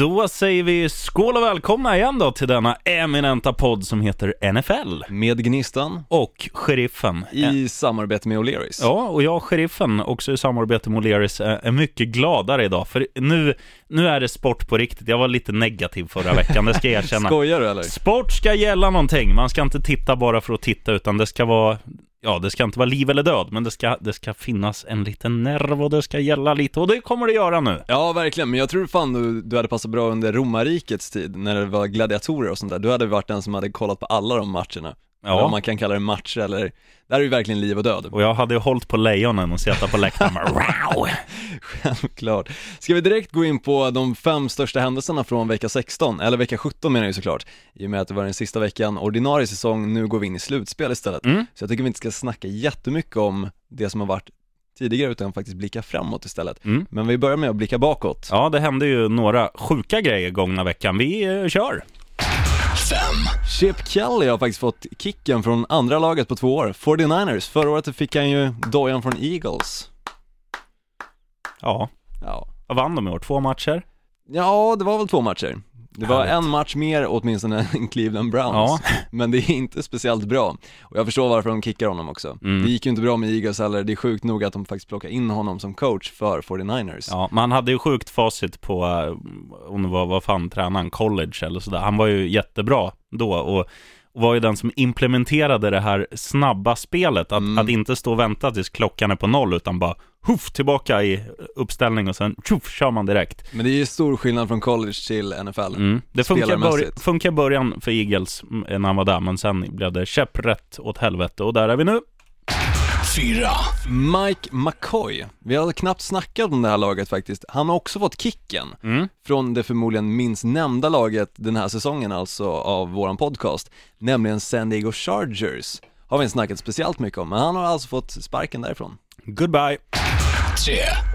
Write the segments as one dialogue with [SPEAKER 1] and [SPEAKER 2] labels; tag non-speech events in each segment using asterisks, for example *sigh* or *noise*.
[SPEAKER 1] Då säger vi skål och välkomna igen då till denna eminenta podd som heter NFL.
[SPEAKER 2] Med Gnistan
[SPEAKER 1] Och Sheriffen.
[SPEAKER 2] i samarbete med O'Learys.
[SPEAKER 1] Ja, och jag, Sheriffen, också i samarbete med O'Learys, är är mycket gladare idag. För nu, nu är det sport på riktigt. Jag var lite negativ förra veckan, det ska jag erkänna. *laughs*
[SPEAKER 2] Skojar du eller?
[SPEAKER 1] Sport ska gälla någonting. Man ska inte titta bara för att titta, utan det ska vara Ja, det ska inte vara liv eller död, men det ska, det ska finnas en liten nerv och det ska gälla lite och det kommer det göra nu.
[SPEAKER 2] Ja, verkligen, men jag tror fan du, du hade passat bra under romarrikets tid, när det var gladiatorer och sånt där. Du hade varit den som hade kollat på alla de matcherna.
[SPEAKER 1] Ja.
[SPEAKER 2] Om man kan kalla det matcher eller, där är ju verkligen liv och död.
[SPEAKER 1] Och jag hade ju hållit på lejonen och suttit på läktaren bara, wow. *laughs*
[SPEAKER 2] Självklart. Ska vi direkt gå in på de fem största händelserna från vecka 16, eller vecka 17 menar jag ju såklart, i och med att det var den sista veckan ordinarie säsong, nu går vi in i slutspel istället.
[SPEAKER 1] Mm.
[SPEAKER 2] Så jag tycker vi inte ska snacka jättemycket om det som har varit tidigare, utan faktiskt blicka framåt istället.
[SPEAKER 1] Mm.
[SPEAKER 2] Men vi börjar med att blicka bakåt.
[SPEAKER 1] Ja, det hände ju några sjuka grejer gångna veckan. Vi eh, kör!
[SPEAKER 2] Chip Kelly har faktiskt fått kicken från andra laget på två år, 49ers. Förra året fick han ju dojan från Eagles.
[SPEAKER 1] Ja,
[SPEAKER 2] Ja,
[SPEAKER 1] vad vann de i år? Två matcher?
[SPEAKER 2] ja det var väl två matcher. Det var
[SPEAKER 1] Härligt.
[SPEAKER 2] en match mer åtminstone *laughs* än Cleveland Browns,
[SPEAKER 1] Ja.
[SPEAKER 2] men det är inte speciellt bra. Och jag förstår varför de kickar honom också.
[SPEAKER 1] Mm.
[SPEAKER 2] Det gick ju inte bra med Eagles heller, det är sjukt nog att de faktiskt plockar in honom som coach för 49ers.
[SPEAKER 1] Ja, man hade ju sjukt facit på, eh, om det var, vad fan, tränaren, college eller sådär. Han var ju jättebra då och, och var ju den som implementerade det här snabba spelet. Att,
[SPEAKER 2] Mm.
[SPEAKER 1] att inte stå och vänta tills klockan är på noll, utan bara huff, tillbaka i uppställning och sen tjoff, kör man direkt.
[SPEAKER 2] Men det är ju stor skillnad från college till NFL.
[SPEAKER 1] Mm. Det funkar, funkar i början för Eagles mm, när han var där, men sen blev det käpprätt åt helvete och där är vi nu.
[SPEAKER 2] Mike McCoy, vi har knappt snackat om det här laget faktiskt. Han har också fått kicken
[SPEAKER 1] Mm.
[SPEAKER 2] från det förmodligen minst nämnda laget den här säsongen alltså av våran podcast, nämligen San Diego Chargers. Har vi inte snackat speciellt mycket om, men han har alltså fått sparken därifrån.
[SPEAKER 1] Goodbye.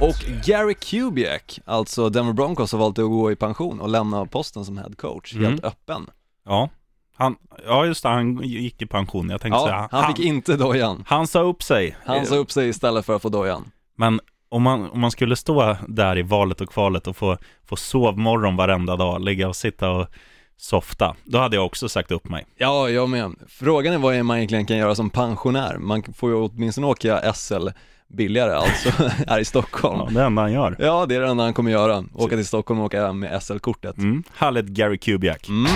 [SPEAKER 2] Och Gary Kubiak, alltså Denver Broncos har valt att gå i pension och lämna posten som head coach, helt
[SPEAKER 1] Mm.
[SPEAKER 2] öppen.
[SPEAKER 1] Ja, han, ja just det, han gick i pension. Jag tänkte
[SPEAKER 2] Ja,
[SPEAKER 1] säga,
[SPEAKER 2] han fick inte dojan.
[SPEAKER 1] han sa upp sig.
[SPEAKER 2] Han sa upp sig istället för att få dojan.
[SPEAKER 1] Men om man, om man skulle stå där i valet och kvalet och få, få sovmorgon varenda dag, ligga och sitta och softa, då hade jag också sagt upp mig.
[SPEAKER 2] Ja, jag med. Frågan är vad man egentligen kan göra som pensionär. Man får ju åtminstone åka SL billigare alltså, *laughs* här i Stockholm.
[SPEAKER 1] Ja, det enda han gör.
[SPEAKER 2] Ja, det är det enda han kommer göra. Åka till Stockholm och åka med SL-kortet.
[SPEAKER 1] Mm. Härligt Gary Kubiak.
[SPEAKER 2] Mm.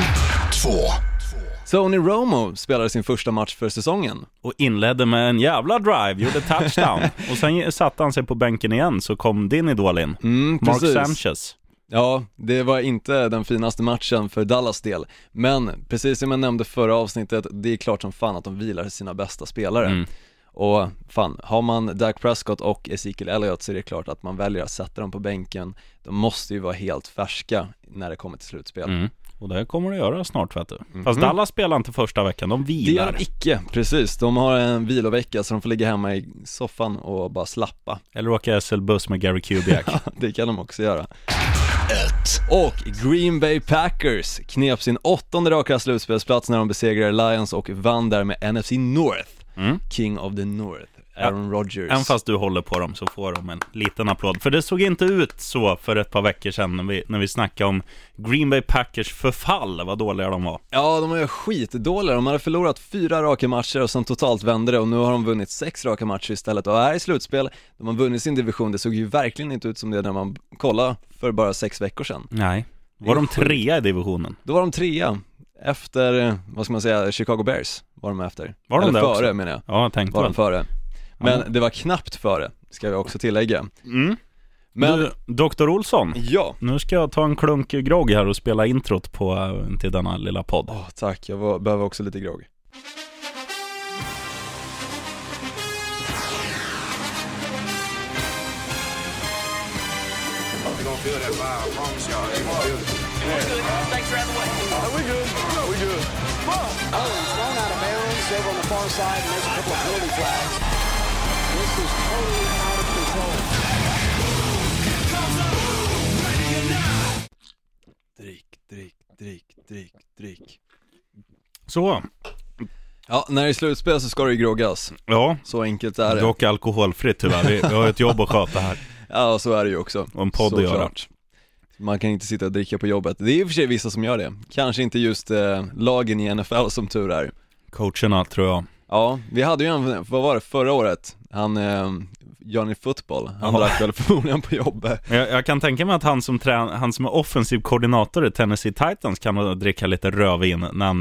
[SPEAKER 2] Tony Romo spelade sin första match för säsongen.
[SPEAKER 1] Och inledde med en jävla drive, gjorde touchdown. *laughs* och sen satte han sig på bänken igen, så kom din idol in.
[SPEAKER 2] Mm,
[SPEAKER 1] Mark
[SPEAKER 2] precis.
[SPEAKER 1] Sanchez.
[SPEAKER 2] Ja, det var inte den finaste matchen för Dallas del. Men precis som jag nämnde förra avsnittet, det är klart som fan att de vilar sina bästa spelare.
[SPEAKER 1] Mm.
[SPEAKER 2] Och fan, har man Dak Prescott och Ezekiel Elliott så är det klart att man väljer att sätta dem på bänken. De måste ju vara helt färska när det kommer till slutspel.
[SPEAKER 1] Mm. Och det kommer det göra snart vet du.
[SPEAKER 2] Mhm.
[SPEAKER 1] Fast Dallas spelar inte första veckan, de
[SPEAKER 2] Det gör
[SPEAKER 1] vilar.
[SPEAKER 2] de icke, precis. De har en vilovecka så de får ligga hemma i soffan och bara slappa.
[SPEAKER 1] Eller åka SL-buss med Gary Kubiak. *laughs*
[SPEAKER 2] Det kan de också göra. Och Green Bay Packers knep sin åttonde raka slutspelsplats när de besegrade Lions och vann där med NFC North,
[SPEAKER 1] Mm.
[SPEAKER 2] King of the North, Aaron Rodgers.
[SPEAKER 1] Även fast du håller på dem så får de en liten applåd. För det såg inte ut så för ett par veckor sedan när vi, när vi snackade om Green Bay Packers förfall, vad dåliga de var.
[SPEAKER 2] Ja, de är skitdåliga. De hade förlorat fyra raka matcher och sen totalt vände det och nu har de vunnit sex raka matcher istället och är i slutspel. De har vunnit sin division, det såg ju verkligen inte ut som det när man kollade för bara sex veckor sedan.
[SPEAKER 1] Nej. Var de trea i divisionen?
[SPEAKER 2] Då var de trea, efter, eh, vad ska man säga, Chicago Bears var de efter.
[SPEAKER 1] Var de
[SPEAKER 2] Eller
[SPEAKER 1] det
[SPEAKER 2] före
[SPEAKER 1] också?
[SPEAKER 2] menar jag,
[SPEAKER 1] Ja, jag tänkte
[SPEAKER 2] var de
[SPEAKER 1] väl.
[SPEAKER 2] före. Men det var knappt före, ska vi också tillägga.
[SPEAKER 1] Mm.
[SPEAKER 2] Men,
[SPEAKER 1] Du, Dr. Olsson,
[SPEAKER 2] ja,
[SPEAKER 1] nu ska jag ta en klunk grogg här och spela introt på, eh, till denna lilla podd.
[SPEAKER 2] Åh, tack, jag var, behöver också lite grogg.
[SPEAKER 3] You're gonna feel that vibe, I promise y'all. You're gonna feel it.
[SPEAKER 4] Thanks for having the way.
[SPEAKER 3] we good. we good.
[SPEAKER 2] Drick, drick, drick, drick, drick.
[SPEAKER 1] Så,
[SPEAKER 2] Ja, när det är slutspel så ska det ju groggas.
[SPEAKER 1] ja.
[SPEAKER 2] Så enkelt är det.
[SPEAKER 1] Dock alkoholfritt tyvärr. Vi, har ett jobb att sköta här. *laughs*
[SPEAKER 2] Ja, så är det ju också.
[SPEAKER 1] Och en podd att göra.
[SPEAKER 2] Man kan inte sitta och dricka på jobbet. Det är i och för sig vissa som gör det. Kanske inte just eh, lagen i NFL som tur är.
[SPEAKER 1] Coacherna tror jag.
[SPEAKER 2] Ja, vi hade ju en, vad var det, förra året? Han, eh, Johnny Football, han drack väl förmodligen på jobbet. *laughs*
[SPEAKER 1] Jag, jag kan tänka mig att han som, trän, han som är offensiv koordinator i Tennessee Titans kan dricka lite rödvin när han,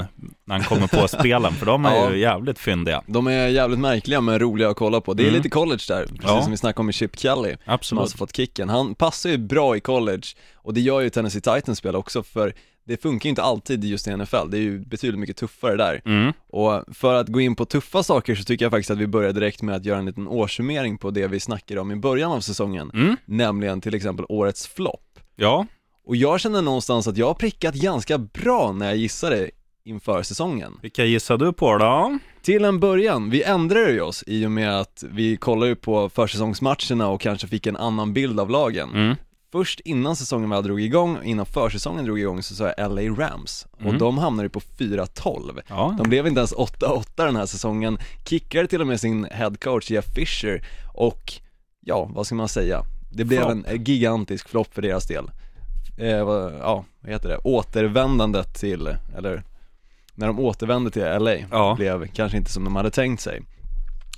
[SPEAKER 1] när han kommer på *laughs* spelen, för de är
[SPEAKER 2] Ja.
[SPEAKER 1] ju jävligt fyndiga.
[SPEAKER 2] De är jävligt märkliga men roliga att kolla på. Det är
[SPEAKER 1] Mm.
[SPEAKER 2] lite college där, precis
[SPEAKER 1] Ja.
[SPEAKER 2] som vi snackade om med Chip Kelly. Som
[SPEAKER 1] Absolut.
[SPEAKER 2] alltså fått kicken. Han passar ju bra i college och det gör ju Tennessee Titans spel också för det funkar ju inte alltid just i NFL, det är ju betydligt mycket tuffare där.
[SPEAKER 1] Mm.
[SPEAKER 2] Och för att gå in på tuffa saker så tycker jag faktiskt att vi börjar direkt med att göra en liten årssummering på det vi snackade om i början av säsongen,
[SPEAKER 1] Mm.
[SPEAKER 2] nämligen till exempel årets flopp.
[SPEAKER 1] Ja,
[SPEAKER 2] Och jag känner någonstans att jag har prickat ganska bra när jag gissade inför säsongen.
[SPEAKER 1] vilka gissar du på då?
[SPEAKER 2] Till en början, vi ändrade ju oss i och med att vi kollade på försäsongsmatcherna och kanske fick en annan bild av lagen.
[SPEAKER 1] Mm.
[SPEAKER 2] Först innan säsongen väl drog igång, innan försäsongen drog igång så sa jag LA Rams och
[SPEAKER 1] Mm.
[SPEAKER 2] de hamnade ju på 4-12
[SPEAKER 1] Ja,
[SPEAKER 2] De blev inte ens 8-8 den här säsongen, kickade till och med sin headcoach Jeff Fisher och ja, vad ska man säga? Det blev
[SPEAKER 1] Flopp.
[SPEAKER 2] en gigantisk flopp för deras del. Eh, vad, ja, vad heter det? Återvändandet till, eller när de återvände till LA
[SPEAKER 1] Ja.
[SPEAKER 2] blev kanske inte som de hade tänkt sig.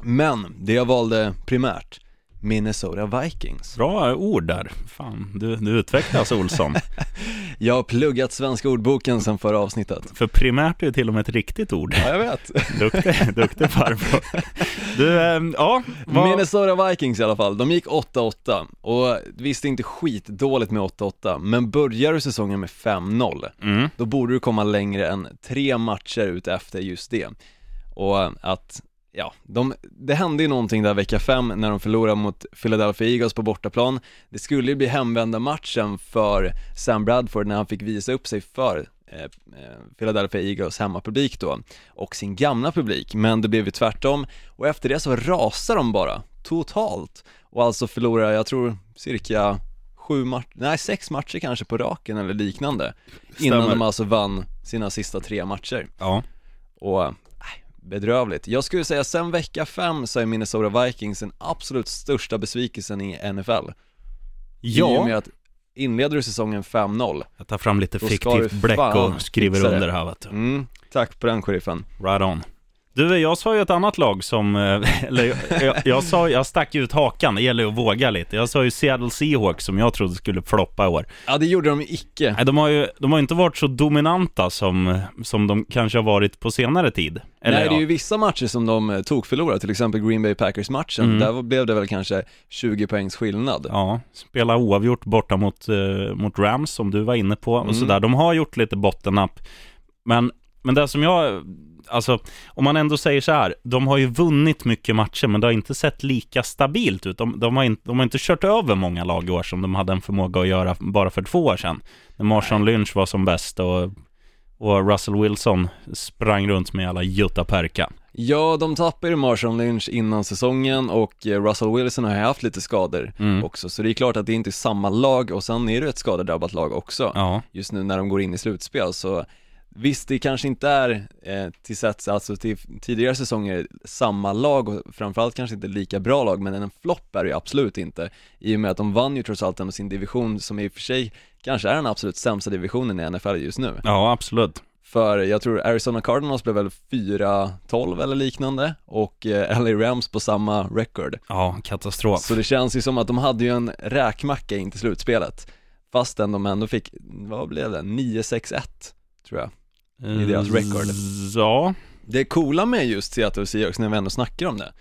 [SPEAKER 2] Men det jag valde primärt, Minnesota Vikings.
[SPEAKER 1] bra ord där. Fan, du, du utvecklas Olsson. *laughs*
[SPEAKER 2] Jag har pluggat svenska ordboken sedan förra avsnittet.
[SPEAKER 1] För primärt är ju till och med ett riktigt ord.
[SPEAKER 2] Ja, jag vet. *laughs*
[SPEAKER 1] Duktig, duktig farbror. Du, ehm, ja, vad...
[SPEAKER 2] Minnesota Vikings i alla fall, de gick 8-8 och visst det är inte skitdåligt med 8-8 men börjar du säsongen med 5-0
[SPEAKER 1] Mm.
[SPEAKER 2] då borde du komma längre än tre matcher ut efter just det och att Ja, de, det hände ju någonting där vecka 5 när de förlorade mot Philadelphia Eagles på bortaplan. Det skulle ju bli hemvända matchen för Sam Bradford när han fick visa upp sig för eh, eh, Philadelphia Eagles hemmapublik då och sin gamla publik, men det blev ju tvärtom och efter det så rasar de bara totalt. Och alltså förlorar, jag tror cirka sju matcher, nej sex matcher kanske på raken eller liknande innan
[SPEAKER 1] Stämmer.
[SPEAKER 2] de alltså vann sina sista tre matcher.
[SPEAKER 1] Ja,
[SPEAKER 2] och bedrövligt. Jag skulle säga sen vecka fem så är Minnesota Vikings den absolut största besvikelsen i NFL. I och med
[SPEAKER 1] ja.
[SPEAKER 2] att inleder du säsongen 5-0,
[SPEAKER 1] jag tar fram lite fiktivt bläck och skriver under här vet du.
[SPEAKER 2] mm, tack på den sheriffen.
[SPEAKER 1] Right on. Du, jag sa ju ett annat lag som, eh, *laughs* eller jag, jag, jag sa, jag stack ut hakan, det gäller att våga lite. Jag sa ju Seattle Seahawks som jag trodde skulle floppa i år.
[SPEAKER 2] Ja det gjorde de icke.
[SPEAKER 1] Nej, de har ju de har inte varit så dominanta som, som de kanske har varit på senare tid. Eller,
[SPEAKER 2] Nej det är ju vissa matcher som de eh, tog förlorade, till exempel Green Bay Packers-matchen,
[SPEAKER 1] Mm.
[SPEAKER 2] där blev det väl kanske 20 poängs skillnad.
[SPEAKER 1] Ja, spela oavgjort borta mot, eh, mot Rams som du var inne på och
[SPEAKER 2] Mm.
[SPEAKER 1] sådär. De har gjort lite bottennapp. Men, men det som jag, alltså om man ändå säger så här, de har ju vunnit mycket matcher men det har inte sett lika stabilt ut. De, de, har, inte, de har inte kört över många lag i år som de hade en förmåga att göra bara för två år sedan. När Marshawn Lynch var som bäst och, och Russell Wilson sprang runt med alla Jutta Perka.
[SPEAKER 2] Ja, de tappade ju Marshawn Lynch innan säsongen och eh, Russell Wilson har haft lite skador
[SPEAKER 1] Mm.
[SPEAKER 2] också, så det är klart att det inte är samma lag och sen är det ett skadedrabbat lag också.
[SPEAKER 1] Ja,
[SPEAKER 2] just nu när de går in i slutspel så Visst, det kanske inte är eh, till sätt, alltså till tidigare säsonger samma lag och framförallt kanske inte lika bra lag men en flopp är det ju absolut inte I och med att de vann ju trots allt ändå sin division som i och för sig kanske är den absolut sämsta divisionen i NFL just nu
[SPEAKER 1] ja absolut.
[SPEAKER 2] För jag tror Arizona Cardinals blev väl 4-12 eller liknande och eh, LA Rams på samma record
[SPEAKER 1] Ja, katastrof.
[SPEAKER 2] så det känns ju som att de hade ju en räkmacka in till slutspelet Fastän de ändå fick, vad blev det? 9-6-1 tror jag i deras record.
[SPEAKER 1] Ja,
[SPEAKER 2] Det coola med just Seattle Seahawks när vi ändå snackar om det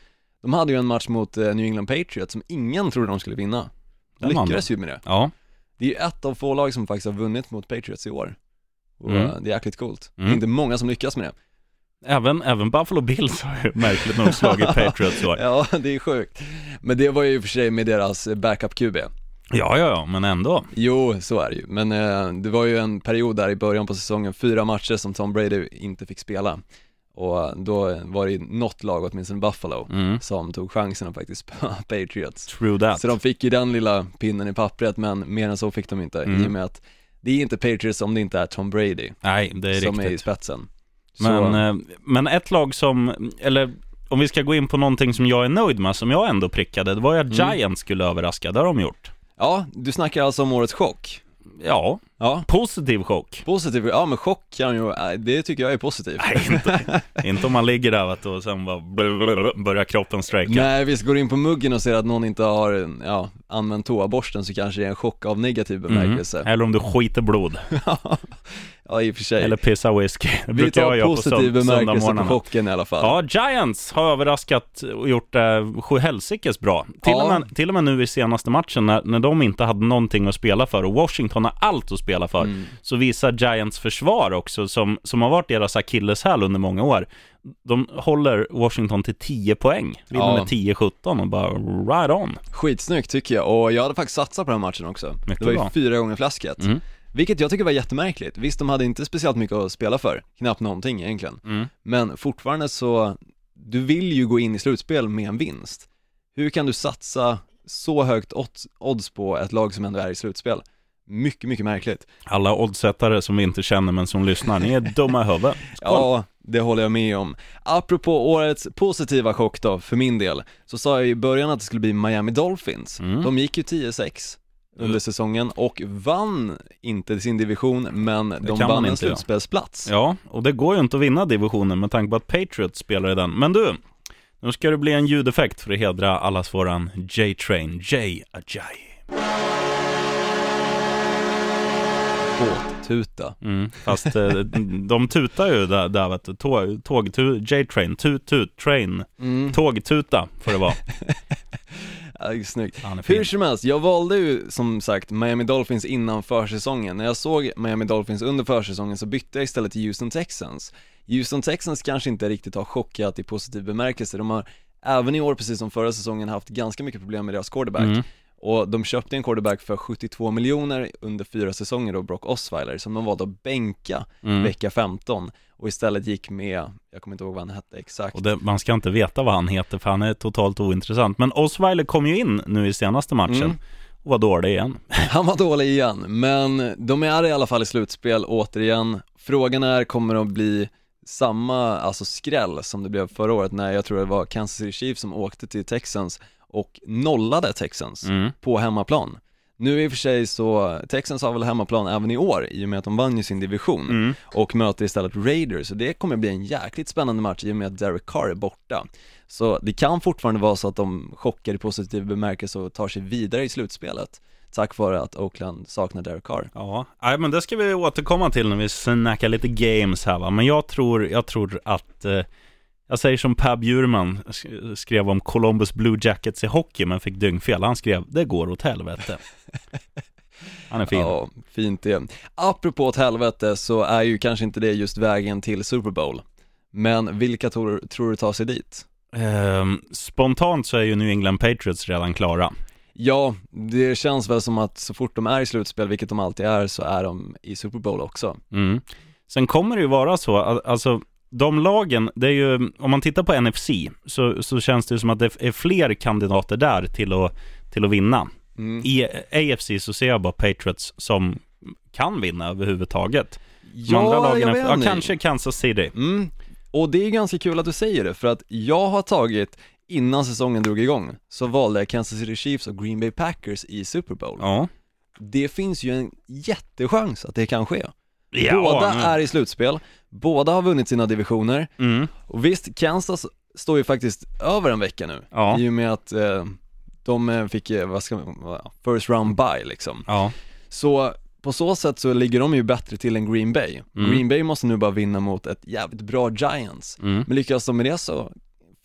[SPEAKER 2] De hade ju en match mot eh, New England Patriots som ingen trodde de skulle vinna De
[SPEAKER 1] Den
[SPEAKER 2] lyckades ju med det
[SPEAKER 1] ja.
[SPEAKER 2] Det är ju ett av få lag som faktiskt har vunnit mot Patriots i år och
[SPEAKER 1] Mm.
[SPEAKER 2] eh, det är jäkligt coolt Det
[SPEAKER 1] Mm.
[SPEAKER 2] är inte många som lyckas med det
[SPEAKER 1] Även, även Buffalo Bills har ju märkligt nog slagit *laughs* Patriots i år.
[SPEAKER 2] Ja, det är sjukt Men det var ju i och för sig med deras eh, backup QB
[SPEAKER 1] Ja, ja, ja, men ändå.
[SPEAKER 2] Jo, så är det ju, men eh, det var ju en period där i början på säsongen, fyra matcher som Tom Brady inte fick spela och då var det ju något lag, åtminstone Buffalo,
[SPEAKER 1] Mm.
[SPEAKER 2] som tog chansen att faktiskt spöa *laughs* Patriots
[SPEAKER 1] True that.
[SPEAKER 2] Så de fick ju den lilla pinnen i pappret, men mer än så fick de inte,
[SPEAKER 1] Mm.
[SPEAKER 2] i och med att det är inte Patriots om det inte är Tom Brady
[SPEAKER 1] Nej, det är
[SPEAKER 2] som är i
[SPEAKER 1] riktigt.
[SPEAKER 2] spetsen Så,
[SPEAKER 1] Men, eh, men ett lag som, eller om vi ska gå in på någonting som jag är nöjd med, som jag ändå prickade, det var ju att
[SPEAKER 2] Mm.
[SPEAKER 1] Giants skulle överraska. Det har de gjort.
[SPEAKER 2] Ja, du snackar alltså om årets chock
[SPEAKER 1] Ja,
[SPEAKER 2] Ja,
[SPEAKER 1] positiv chock.
[SPEAKER 2] positiv, ja men chock kan ju, det tycker jag är positivt.
[SPEAKER 1] Nej, inte, inte om man ligger där vet du, och sen bara börjar kroppen strejka.
[SPEAKER 2] Nej, visst går in på muggen och ser att någon inte har, ja, använt toaborsten så kanske det är en chock av negativ
[SPEAKER 1] Mm.
[SPEAKER 2] bemärkelse.
[SPEAKER 1] Eller om du skiter blod, *laughs*
[SPEAKER 2] ja, i och för sig.
[SPEAKER 1] eller pissar whisky. Det *laughs*
[SPEAKER 2] Vi
[SPEAKER 1] brukar jag göra på
[SPEAKER 2] positiv bemärkelse på chocken i alla fall.
[SPEAKER 1] Ja, Giants har överraskat och gjort det sjuhelsikes bra. Till,
[SPEAKER 2] Ja.
[SPEAKER 1] och med, till och med nu i senaste matchen när, när de inte hade någonting att spela för och Washington har allt att spela för,
[SPEAKER 2] Mm.
[SPEAKER 1] så visar Giants försvar också, som, som har varit deras akilleshäl under många år. De håller Washington till 10 poäng, vinner
[SPEAKER 2] Ja.
[SPEAKER 1] med 10-17 och bara right on.
[SPEAKER 2] Skitsnyggt tycker jag, och jag hade faktiskt satsat på den matchen också.
[SPEAKER 1] Mycket
[SPEAKER 2] det var ju
[SPEAKER 1] bra.
[SPEAKER 2] fyra gånger fläsket.
[SPEAKER 1] Mm.
[SPEAKER 2] Vilket jag tycker var jättemärkligt. Visst, de hade inte speciellt mycket att spela för, knappt någonting egentligen.
[SPEAKER 1] Mm.
[SPEAKER 2] Men fortfarande så, du vill ju gå in i slutspel med en vinst. Hur kan du satsa så högt odds, på ett lag som ändå är i slutspel? Mycket, mycket märkligt.
[SPEAKER 1] Alla oddsättare som vi inte känner men som lyssnar, ni är dumma i huvudet. *laughs*
[SPEAKER 2] Ja, det håller jag med om. Apropå årets positiva chock då, för min del, så sa jag i början att det skulle bli Miami Dolphins.
[SPEAKER 1] Mm.
[SPEAKER 2] De gick ju 10-6 under
[SPEAKER 1] Mm.
[SPEAKER 2] säsongen och vann inte sin division, men de vann en slutspelsplats.
[SPEAKER 1] Ja, och det går ju inte att vinna divisionen med tanke på att Patriots spelar i den. Men du, nu ska det bli en ljudeffekt för att hedra allas våran J-Train, J Ajayi.
[SPEAKER 2] Båttuta.
[SPEAKER 1] Mm, fast eh, de tutar ju där, där vet du, tåg, tåg J-Train, tut, tut, train,
[SPEAKER 2] Mm.
[SPEAKER 1] tågtuta får det vara. *laughs*
[SPEAKER 2] Ja, snyggt.
[SPEAKER 1] Han är fin.
[SPEAKER 2] Hur som helst, jag valde ju som sagt Miami Dolphins innan försäsongen. När jag såg Miami Dolphins under försäsongen så bytte jag istället till Houston Texans. Houston Texans kanske inte riktigt har chockat i positiv bemärkelse. De har även i år, precis som förra säsongen, haft ganska mycket problem med deras quarterback.
[SPEAKER 1] Mm.
[SPEAKER 2] Och de köpte en quarterback för 72 miljoner under fyra säsonger då, Brock Osweiler, som de valde att bänka
[SPEAKER 1] Mm.
[SPEAKER 2] vecka 15 och istället gick med, jag kommer inte ihåg vad han hette exakt.
[SPEAKER 1] Och det, man ska inte veta vad han heter för han är totalt ointressant. Men Osweiler kom ju in nu i senaste matchen
[SPEAKER 2] Mm.
[SPEAKER 1] och var dålig igen. *laughs*
[SPEAKER 2] Han var dålig igen, men de är i alla fall i slutspel återigen. Frågan är, kommer att bli samma, alltså skräll som det blev förra året när jag tror det var Kansas City Chiefs som åkte till Texans och nollade Texans
[SPEAKER 1] Mm.
[SPEAKER 2] på hemmaplan. Nu i och för sig så, Texans har väl hemmaplan även i år i och med att de vann ju sin division
[SPEAKER 1] Mm.
[SPEAKER 2] och möter istället Raiders, så det kommer bli en jäkligt spännande match i och med att Derek Carr är borta. Så det kan fortfarande vara så att de chockar i positiv bemärkelse och tar sig vidare i slutspelet tack vare att Oakland saknar Derek Carr.
[SPEAKER 1] Ja, nej, men det ska vi återkomma till när vi snackar lite games här va. Men jag tror, jag tror att, eh, jag säger som Per Bjurman sk- skrev om Columbus Blue Jackets i hockey men fick dyngfel. Han skrev, det går åt helvete. *laughs* Han är fin.
[SPEAKER 2] Ja, fint det. Apropå åt helvete så är ju kanske inte det just vägen till Super Bowl. Men vilka tror, tror du tar sig dit?
[SPEAKER 1] Ehm, spontant så är ju New England Patriots redan klara.
[SPEAKER 2] Ja, det känns väl som att så fort de är i slutspel, vilket de alltid är, så är de i Super Bowl också.
[SPEAKER 1] Mm. Sen kommer det ju vara så, al- alltså de lagen, det är ju, om man tittar på NFC så, så känns det som att det är fler kandidater där till att, till att vinna.
[SPEAKER 2] Mm.
[SPEAKER 1] I AFC så ser jag bara Patriots som kan vinna överhuvudtaget.
[SPEAKER 2] Ja,
[SPEAKER 1] andra lagen,
[SPEAKER 2] jag
[SPEAKER 1] är,
[SPEAKER 2] vet
[SPEAKER 1] ja,
[SPEAKER 2] inte.
[SPEAKER 1] kanske Kansas City.
[SPEAKER 2] Mm. Och det är ganska kul att du säger det, för att jag har tagit, innan säsongen drog igång, så valde jag Kansas City Chiefs och Green Bay Packers i Super Bowl.
[SPEAKER 1] Ja.
[SPEAKER 2] Det finns ju en jättechans att det kan ske.
[SPEAKER 1] Ja
[SPEAKER 2] båda
[SPEAKER 1] men-
[SPEAKER 2] är i slutspel, båda har vunnit sina divisioner,
[SPEAKER 1] Mm.
[SPEAKER 2] och visst, Kansas står ju faktiskt över en vecka nu,
[SPEAKER 1] Ja.
[SPEAKER 2] i och med att eh, de eh, fick, eh, vad ska man, first round bye liksom.
[SPEAKER 1] Ja.
[SPEAKER 2] Så på så sätt så ligger de ju bättre till än Green Bay.
[SPEAKER 1] Mm.
[SPEAKER 2] Green Bay måste nu bara vinna mot ett jävligt bra Giants.
[SPEAKER 1] Mm.
[SPEAKER 2] Men lyckas de med det så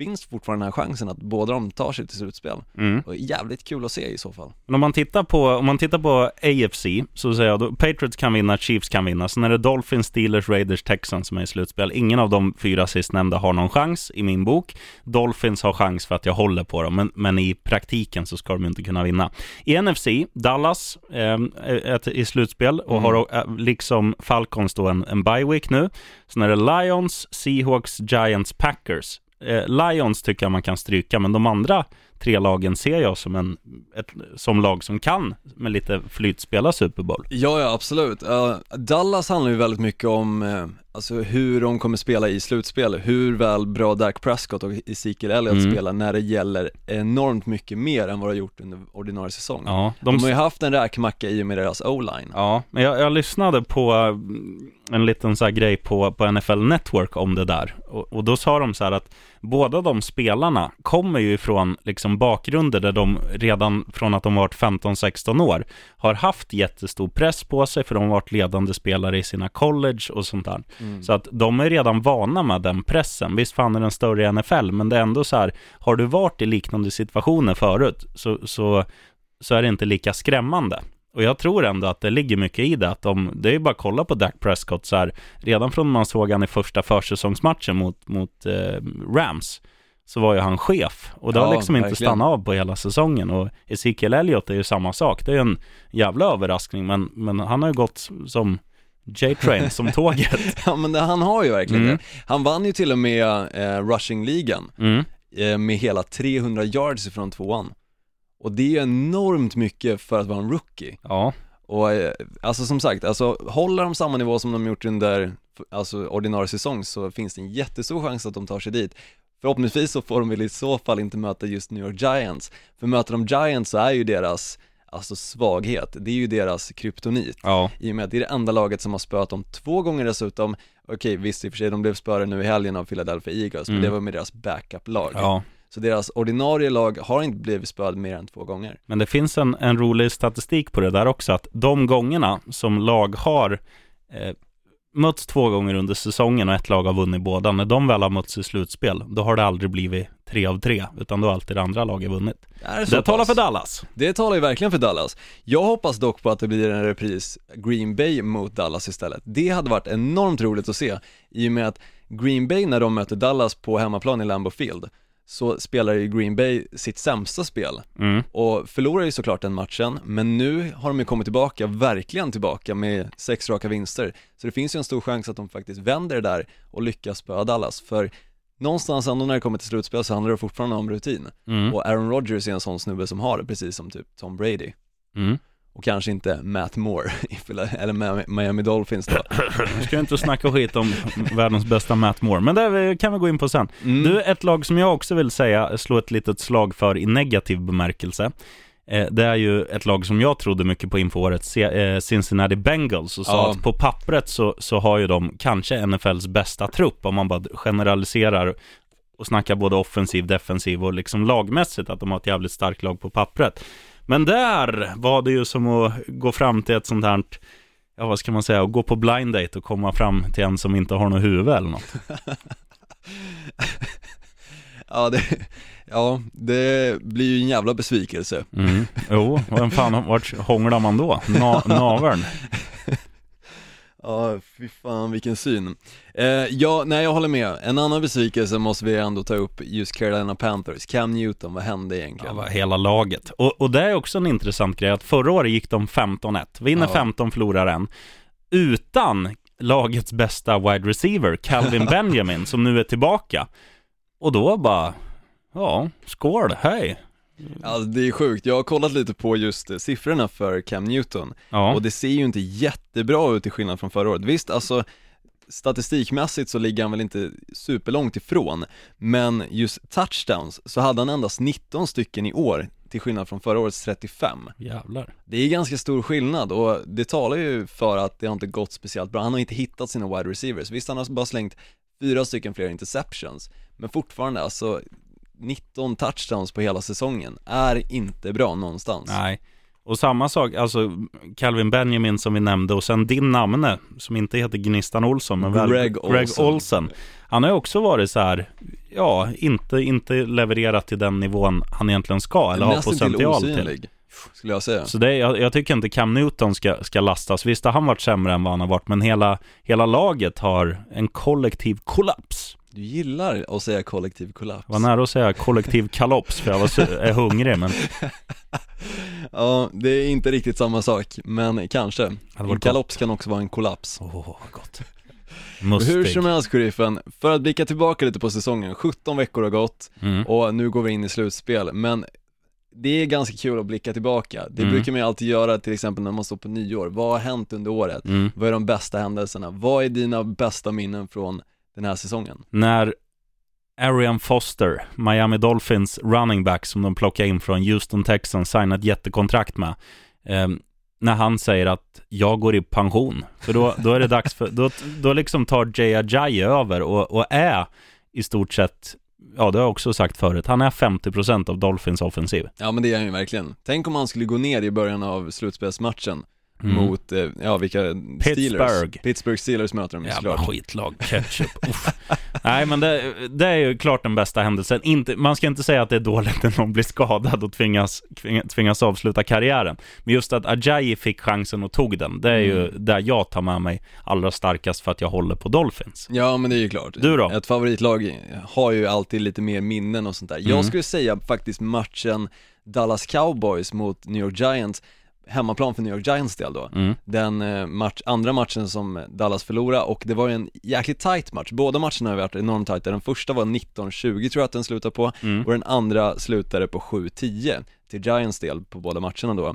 [SPEAKER 2] finns fortfarande den här chansen att båda de tar sig till slutspel.
[SPEAKER 1] Mm.
[SPEAKER 2] Och jävligt kul att se i så fall.
[SPEAKER 1] Men om man tittar på, om man tittar på AFC så säger jag då Patriots kan vinna, Chiefs kan vinna. Sen är det Dolphins, Steelers, Raiders, Texans som är i slutspel. Ingen av de fyra sistnämnda har någon chans i min bok. Dolphins har chans för att jag håller på dem, men, men i praktiken så ska de inte kunna vinna. I NFC, Dallas eh, är i slutspel och har eh, liksom Falcons då en, en bye week nu. Sen är det Lions, Seahawks, Giants, Packers. Eh, Lions tycker jag man kan stryka, men de andra tre lagen ser jag som, en, ett, som lag som kan med lite flyt spela Super Bowl.
[SPEAKER 2] Ja, ja absolut. Uh, Dallas handlar ju väldigt mycket om uh, alltså hur de kommer spela i slutspel, hur väl bra Dak Prescott och Ezekiel Elliott
[SPEAKER 1] Mm.
[SPEAKER 2] spelar när det gäller enormt mycket mer än vad de har gjort under ordinarie säsong.
[SPEAKER 1] Ja,
[SPEAKER 2] De
[SPEAKER 1] de,
[SPEAKER 2] har ju haft en räkmacka i och med deras o-line.
[SPEAKER 1] ja men jag, jag lyssnade på mm, en liten så grej på, på NFL Network om det där. Och, och då sa de så här att båda de spelarna kommer ju ifrån liksom bakgrunder där de redan från att de varit 15-16 år har haft jättestor press på sig för de har varit ledande spelare i sina college och sånt där. Så att de är redan vana med den pressen. Visst fan är den större i NFL, men det är ändå så här, har du varit i liknande situationer förut så, så, så är det inte lika skrämmande. Och jag tror ändå att det ligger mycket i det, att de, det är ju bara att kolla på Dak Prescott så här, redan från man såg han i första försäsongsmatchen mot, mot eh, Rams, så var ju han chef. Och det har
[SPEAKER 2] Ja,
[SPEAKER 1] liksom inte
[SPEAKER 2] verkligen.
[SPEAKER 1] stannat av på hela säsongen. Och Ezekiel Elliott är ju samma sak. Det är ju en jävla överraskning, men, men han har ju gått som J-Train, som *laughs* tåget.
[SPEAKER 2] Ja men det, han har ju verkligen
[SPEAKER 1] Mm.
[SPEAKER 2] det. Han vann ju till och med eh, rushing-ligan
[SPEAKER 1] Mm.
[SPEAKER 2] eh, med hela 300 yards ifrån tvåan. Och det är ju enormt mycket för att vara en rookie.
[SPEAKER 1] Ja,
[SPEAKER 2] Och eh, alltså som sagt, alltså håller de samma nivå som de gjort under alltså ordinarie säsong så finns det en jättestor chans att de tar sig dit. Förhoppningsvis så får de väl i så fall inte möta just New York Giants. För möter de Giants så är ju deras, alltså svaghet, det är ju deras kryptonit.
[SPEAKER 1] ja,
[SPEAKER 2] I och med att det är det enda laget som har spöat dem två gånger dessutom. Okej, visst i och för sig, de blev spöade nu i helgen av Philadelphia Eagles, men
[SPEAKER 1] Mm.
[SPEAKER 2] det var med deras backup-lag.
[SPEAKER 1] ja.
[SPEAKER 2] Så deras ordinarie lag har inte blivit spöade mer än två gånger.
[SPEAKER 1] Men det finns en, en rolig statistik på det där också, att de gångerna som lag har eh, mötts två gånger under säsongen och ett lag har vunnit båda, när de väl har mötts i slutspel, då har det aldrig blivit tre av tre, utan då har alltid det andra laget vunnit.
[SPEAKER 2] Det
[SPEAKER 1] Det talar för Dallas.
[SPEAKER 2] Det talar ju verkligen för Dallas. Jag hoppas dock på att det blir en repris Green Bay mot Dallas istället. Det hade varit enormt roligt att se, i och med att Green Bay när de möter Dallas på hemmaplan i Lambeau Field, så spelar ju Green Bay sitt sämsta spel
[SPEAKER 1] Mm.
[SPEAKER 2] och förlorar ju såklart den matchen, men nu har de ju kommit tillbaka, verkligen tillbaka med sex raka vinster. Så det finns ju en stor chans att de faktiskt vänder det där och lyckas spöa Dallas, för någonstans ändå när det kommer till slutspel så handlar det fortfarande om rutin.
[SPEAKER 1] Mm.
[SPEAKER 2] Och Aaron Rodgers är en sån snubbe som har det, precis som typ Tom Brady.
[SPEAKER 1] Mm.
[SPEAKER 2] Och kanske inte Matt Moore, *laughs* eller Miami Dolphins då.
[SPEAKER 1] Nu ska inte snacka skit om världens bästa Matt Moore, men det kan vi gå in på sen.
[SPEAKER 2] Mm.
[SPEAKER 1] Du, ett lag som jag också vill säga, slå ett litet slag för i negativ bemärkelse. Eh, det är ju ett lag som jag trodde mycket på inför året, eh, Cincinnati Bengals, och sa
[SPEAKER 2] Ja.
[SPEAKER 1] att på pappret så, så har ju de kanske NFLs bästa trupp, om man bara generaliserar och snackar både offensiv, defensiv och liksom lagmässigt, att de har ett jävligt starkt lag på pappret. Men där var det ju som att gå fram till ett sånt här, ja vad ska man säga, och gå på blind date och komma fram till en som inte har något huvud eller något. *laughs*
[SPEAKER 2] Ja, det, ja, det blir ju en jävla besvikelse.
[SPEAKER 1] Mm. Jo, vem fan, vart hånglar man då? Na, naveln? *laughs*
[SPEAKER 2] Ja, fy fan vilken syn. Eh, ja, nej jag håller med. En annan besvikelse måste vi ändå ta upp just Carolina Panthers. Cam Newton, vad hände
[SPEAKER 1] Ja,
[SPEAKER 2] egentligen?
[SPEAKER 1] var hela laget. Och, och det är också en intressant grej, att förra året gick de 15-1, vinner
[SPEAKER 2] Ja.
[SPEAKER 1] 15, förlorar en, utan lagets bästa wide receiver, Calvin *laughs* Benjamin, som nu är tillbaka. Och då bara, ja, skål, hej.
[SPEAKER 2] Alltså det är sjukt, jag har kollat lite på just eh, siffrorna för Cam Newton
[SPEAKER 1] Ja,
[SPEAKER 2] och det ser ju inte jättebra ut till skillnad från förra året. Visst, alltså statistikmässigt så ligger han väl inte superlångt ifrån, men just touchdowns så hade han endast 19 stycken i år till skillnad från förra årets 35.
[SPEAKER 1] jävlar.
[SPEAKER 2] Det är ganska stor skillnad och det talar ju för att det har inte gått speciellt bra. Han har inte hittat sina wide receivers. Visst, han har bara slängt fyra stycken fler interceptions, men fortfarande alltså 19 touchdowns på hela säsongen är inte bra någonstans.
[SPEAKER 1] Nej. Och samma sak, alltså Calvin Benjamin som vi nämnde och sen din namne som inte heter Gnistan Olsson men väl
[SPEAKER 2] Greg
[SPEAKER 1] Greg
[SPEAKER 2] Olsen.
[SPEAKER 1] Olsen. Han har ju också varit så här, ja, inte, inte levererat till den nivån han egentligen ska eller har potential till.
[SPEAKER 2] osynlig, skulle jag säga.
[SPEAKER 1] Så det, är- jag, jag tycker inte Cam Newton ska, ska lastas. Visst har han varit sämre än vad han har varit, men hela, hela laget har en kollektiv kollaps.
[SPEAKER 2] Du gillar att säga kollektiv kollaps.
[SPEAKER 1] Var nära att säga kollektiv kalops, för jag var hungrig, men *laughs*
[SPEAKER 2] Ja, det är inte riktigt samma sak, men kanske. En kalops kan också vara en kollaps.
[SPEAKER 1] åh, vad gott. *laughs* Mustig.
[SPEAKER 2] Hur som helst sheriffen, för att blicka tillbaka lite på säsongen, 17 veckor har gått
[SPEAKER 1] Mm.
[SPEAKER 2] och nu går vi in i slutspel, men det är ganska kul att blicka tillbaka. Det
[SPEAKER 1] Mm.
[SPEAKER 2] brukar man ju alltid göra till exempel när man står på nyår. Vad har hänt under året?
[SPEAKER 1] Mm.
[SPEAKER 2] Vad är de bästa händelserna? Vad är dina bästa minnen från den här säsongen?
[SPEAKER 1] När Arian Foster, Miami Dolphins running back som de plockade in från Houston Texans, signade ett jättekontrakt med. ehm, när han säger att jag går i pension. För då, då är det dags för, då, då liksom tar Jay Ajayi över och, och är i stort sett, ja det har jag också sagt förut, han är 50% av Dolphins offensiv.
[SPEAKER 2] Ja men det är han ju verkligen. Tänk om han skulle gå ner i början av slutspelsmatchen
[SPEAKER 1] Mm.
[SPEAKER 2] mot, eh, ja vilka? Steelers.
[SPEAKER 1] Pittsburgh.
[SPEAKER 2] Pittsburgh Steelers möter de ju
[SPEAKER 1] Jävla
[SPEAKER 2] såklart.
[SPEAKER 1] skitlag, *laughs* ketchup. Nej, men det, det är ju klart den bästa händelsen. Inte, man ska inte säga att det är dåligt när någon blir skadad och tvingas, tvingas, avsluta karriären. Men just att Ajayi fick chansen och tog den, det är ju
[SPEAKER 2] Mm.
[SPEAKER 1] där jag tar med mig allra starkast för att jag håller på Dolphins.
[SPEAKER 2] Ja men det är ju klart.
[SPEAKER 1] Du då?
[SPEAKER 2] Ett favoritlag har ju alltid lite mer minnen och sånt där.
[SPEAKER 1] Mm.
[SPEAKER 2] Jag skulle säga faktiskt matchen Dallas Cowboys mot New York Giants, hemmaplan för New York Giants del då.
[SPEAKER 1] Mm.
[SPEAKER 2] Den eh, match, andra matchen som Dallas förlorade och det var ju en jäkligt tight match. Båda matcherna har varit enormt tajta. Den första var 19-20 tror jag att den slutade på
[SPEAKER 1] Mm.
[SPEAKER 2] och den andra slutade på 7-10 till Giants del på båda matcherna då.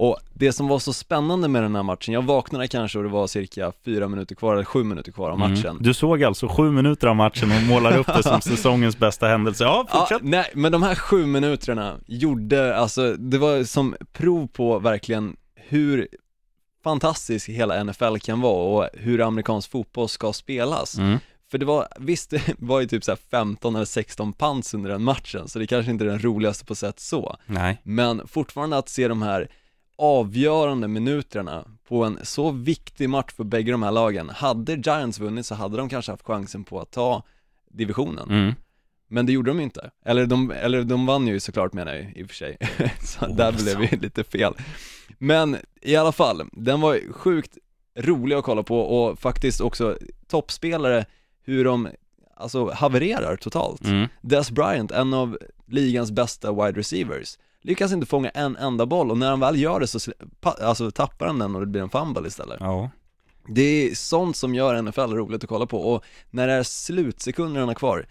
[SPEAKER 2] Och det som var så spännande med den här matchen, jag vaknade kanske och det var cirka fyra minuter kvar, eller sju minuter kvar av matchen.
[SPEAKER 1] Mm. Du såg alltså sju minuter av matchen och målar upp det som *laughs* säsongens bästa händelse. Ja,
[SPEAKER 2] Ja,
[SPEAKER 1] fortsätt.
[SPEAKER 2] nej, men de här sju minuterna gjorde, alltså det var som prov på verkligen hur fantastisk hela NFL kan vara och hur amerikansk fotboll ska spelas.
[SPEAKER 1] Mm.
[SPEAKER 2] För det var, visst det *laughs* var ju typ så här 15 eller 16 pants under den matchen, så det kanske inte är den roligaste på sätt så.
[SPEAKER 1] Nej.
[SPEAKER 2] Men fortfarande att se de här avgörande minuterna på en så viktig match för bägge de här lagen. Hade Giants vunnit så hade de kanske haft chansen på att ta divisionen.
[SPEAKER 1] Mm.
[SPEAKER 2] Men det gjorde de inte. Eller de, eller de vann ju såklart menar jag i och för sig. *laughs* så
[SPEAKER 1] Oh,
[SPEAKER 2] där blev ju lite fel. Men i alla fall, den var sjukt rolig att kolla på och faktiskt också toppspelare, hur de alltså havererar totalt.
[SPEAKER 1] Mm.
[SPEAKER 2] Des Bryant, en av ligans bästa wide receivers, lyckas inte fånga en enda boll och när han väl gör det så alltså, tappar han den och det blir en fumble istället.
[SPEAKER 1] Ja.
[SPEAKER 2] Det är sånt som gör NFL roligt att kolla på och när det är slutsekunderna kvar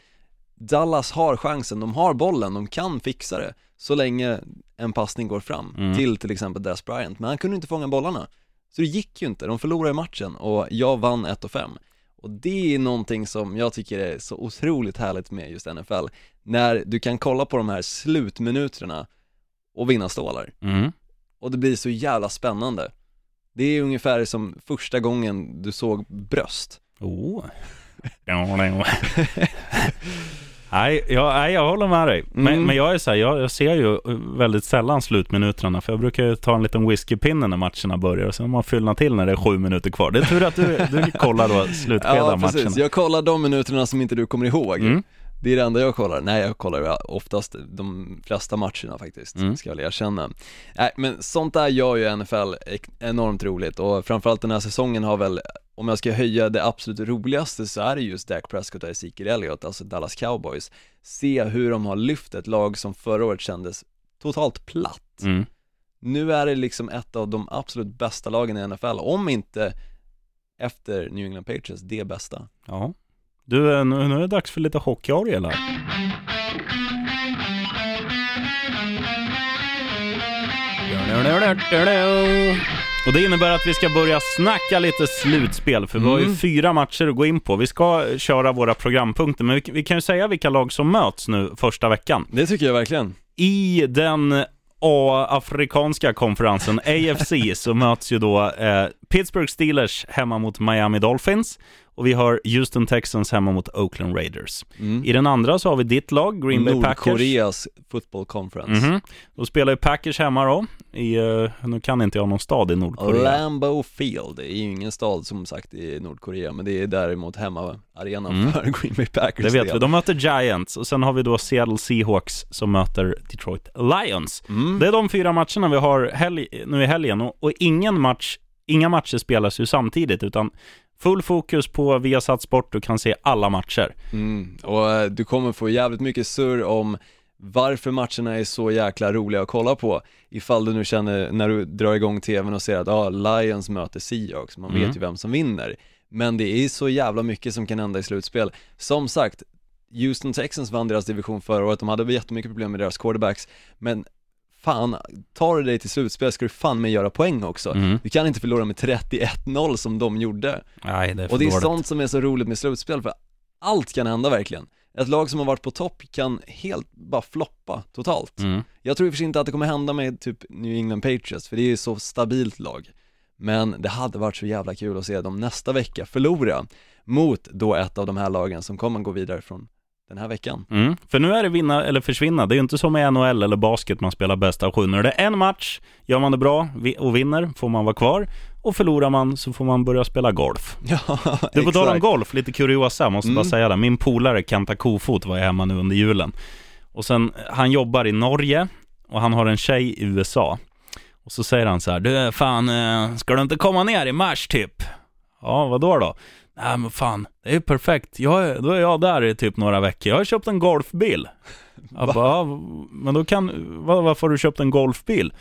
[SPEAKER 2] Dallas har chansen, de har bollen, de kan fixa det så länge en passning går fram
[SPEAKER 1] Mm.
[SPEAKER 2] till till exempel Des Bryant, men han kunde inte fånga bollarna Så det gick ju inte, de förlorade matchen och jag vann 1-5 Och det är någonting som jag tycker är så otroligt härligt med just NFL När du kan kolla på de här slutminuterna och vinna stålar
[SPEAKER 1] Mm.
[SPEAKER 2] och det blir så jävla spännande Det är ungefär som första gången du såg bröst
[SPEAKER 1] Oh. *laughs* nej, jag, nej, jag håller med dig. Men,
[SPEAKER 2] Mm.
[SPEAKER 1] men jag är så här, jag, jag ser ju väldigt sällan slutminuterna, för jag brukar ju ta en liten whiskypinne när matcherna börjar, och sen har man fyllna till när det är sju minuter kvar. Det är tur att du, du kollar då slutskedet *laughs*
[SPEAKER 2] Ja
[SPEAKER 1] av
[SPEAKER 2] precis,
[SPEAKER 1] matcherna.
[SPEAKER 2] jag kollar de minuterna som inte du kommer ihåg
[SPEAKER 1] Mm.
[SPEAKER 2] Det är det enda jag kollar, nej jag kollar oftast de flesta matcherna faktiskt,
[SPEAKER 1] Mm.
[SPEAKER 2] ska jag väl erkänna Nej men sånt där gör ju NFL enormt roligt och framförallt den här säsongen har väl, om jag ska höja det absolut roligaste så är det just Dak Prescott och Ezekiel Elliott, alltså Dallas Cowboys Se hur de har lyft ett lag som förra året kändes totalt platt
[SPEAKER 1] Mm.
[SPEAKER 2] Nu är det liksom ett av de absolut bästa lagen i NFL, om inte efter New England Patriots, det bästa
[SPEAKER 1] Ja. Du, nu, nu är det dags för lite hockeyorgel här. Och det innebär att vi ska börja snacka lite slutspel, för vi har ju
[SPEAKER 2] Mm.
[SPEAKER 1] fyra matcher att gå in på. Vi ska köra våra programpunkter, men vi, vi kan ju säga vilka lag som möts nu första veckan.
[SPEAKER 2] Det tycker jag verkligen
[SPEAKER 1] I den A-afrikanska konferensen, *laughs* AFC, så möts ju då eh, Pittsburgh Steelers hemma mot Miami Dolphins och vi har Houston Texans hemma mot Oakland Raiders.
[SPEAKER 2] mm.
[SPEAKER 1] I den andra så har vi ditt lag, Green Bay Packers.
[SPEAKER 2] Nordkoreas football conference
[SPEAKER 1] Mhm. Då spelar ju Packers hemma då, i, eh, nu kan inte jag någon stad i Nordkorea.
[SPEAKER 2] Lambeau Field, det är ju ingen stad som sagt i Nordkorea men det är däremot hemmaarenan
[SPEAKER 1] Mm.
[SPEAKER 2] för *laughs* Green Bay Packers
[SPEAKER 1] Det vet
[SPEAKER 2] del.
[SPEAKER 1] vi. De möter Giants och sen har vi då Seattle Seahawks som möter Detroit Lions.
[SPEAKER 2] mm.
[SPEAKER 1] Det är de fyra matcherna vi har helg, nu i helgen och, och ingen match, inga matcher spelas ju samtidigt utan full fokus på Viasat Sport, du kan se alla matcher.
[SPEAKER 2] Mm. Och eh, du kommer få jävligt mycket surr om varför matcherna är så jäkla roliga att kolla på ifall du nu känner när du drar igång tvn och ser att ah, Lions möter Seahawks, man
[SPEAKER 1] Mm.
[SPEAKER 2] vet ju vem som vinner Men det är så jävla mycket som kan hända i slutspel. Som sagt, Houston Texans vann deras division förra året, de hade jättemycket problem med deras quarterbacks, men fan, tar du dig till slutspel ska du fan med göra poäng också.
[SPEAKER 1] Mm.
[SPEAKER 2] Du kan inte förlora med 31-0 som de gjorde.
[SPEAKER 1] Nej, det är för
[SPEAKER 2] Och det är
[SPEAKER 1] dåligt.
[SPEAKER 2] sånt som är så roligt med slutspel, för allt kan hända verkligen. Ett lag som har varit på topp kan helt bara floppa totalt.
[SPEAKER 1] Mm.
[SPEAKER 2] Jag tror i och för sig inte att det kommer hända med typ New England Patriots, för det är ju så stabilt lag. Men det hade varit så jävla kul att se dem nästa vecka förlora mot då ett av de här lagen som kommer gå vidare från den här veckan.
[SPEAKER 1] Mm. För nu är det vinna eller försvinna. Det är ju inte som i NHL eller basket man spelar bäst av sju. Nu är det en match, gör man det bra och vinner får man vara kvar. Och förlorar man så får man börja spela golf. *laughs*
[SPEAKER 2] Ja,
[SPEAKER 1] Du, på tal om golf, lite kuriosa, måste
[SPEAKER 2] Mm.
[SPEAKER 1] bara säga det. Min polare Kenta Kofot var hemma nu under julen. Och sen, han jobbar i Norge och han har en tjej i USA. Och så säger han så här, du fan, eh, ska du inte komma ner i mars typ? Ja, vad då då? Nej men fan, det är ju perfekt. Jag, då är jag där i typ några veckor. Jag har köpt en golfbil. *laughs* Jag bara, ja, men då kan, vad, varför har du köpt en golfbil?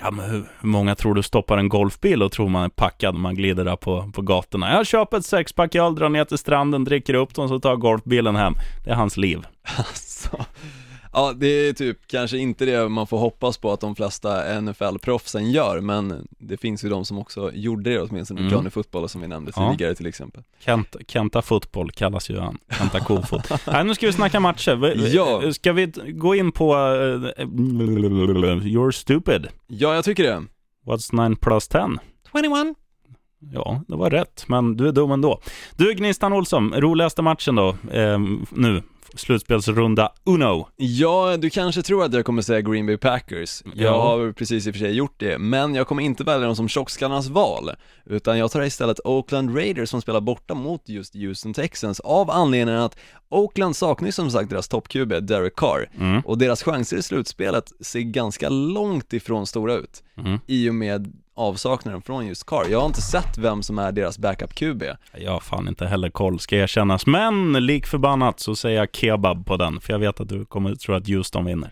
[SPEAKER 1] Ja men hur, hur många tror du stoppar en golfbil och tror man är packad när man glider där på, på gatorna? Jag köper ett sexpack öl, drar ner till stranden, dricker upp dem, så tar golfbilen hem. Det är hans liv. *laughs*
[SPEAKER 2] Så, ja, det är typ kanske inte det man får hoppas på att de flesta NFL-proffsen gör, men det finns ju de som också gjorde det åtminstone,
[SPEAKER 1] Mm.
[SPEAKER 2] Johnny Football som vi nämnde
[SPEAKER 1] Ja.
[SPEAKER 2] tidigare till exempel.
[SPEAKER 1] Kent, Kenta Fotboll kallas ju han. Kenta Kofot. *laughs* Nej, nu ska vi snacka matcher. Vi-
[SPEAKER 2] Ja.
[SPEAKER 1] Ska vi gå in på uh, You're stupid.
[SPEAKER 2] Ja, jag tycker det.
[SPEAKER 1] What's 9 plus 10?
[SPEAKER 2] 21.
[SPEAKER 1] Ja, det var rätt, men du är dum ändå. Du, Gnistan Olsson, roligaste matchen då, eh, nu, slutspelsrunda Uno.
[SPEAKER 2] Ja, du kanske tror att jag kommer säga Green Bay Packers. Jag
[SPEAKER 1] Ja.
[SPEAKER 2] har precis i och för sig gjort det, men jag kommer inte välja dem som tjockskallarnas val, utan jag tar istället Oakland Raiders som spelar borta mot just Houston Texans av anledningen att Oakland saknar ju som sagt deras topp-QB, Derek Carr,
[SPEAKER 1] Mm.
[SPEAKER 2] och deras chanser i slutspelet ser ganska långt ifrån stora ut
[SPEAKER 1] Mm.
[SPEAKER 2] i och med avsaknaden från just Carr. Jag har inte sett vem som är deras backup-QB.
[SPEAKER 1] Jag har fan inte heller koll, ska erkännas. Men lik förbannat så säger jag kebab på den, för jag vet att du kommer tro att Houston vinner.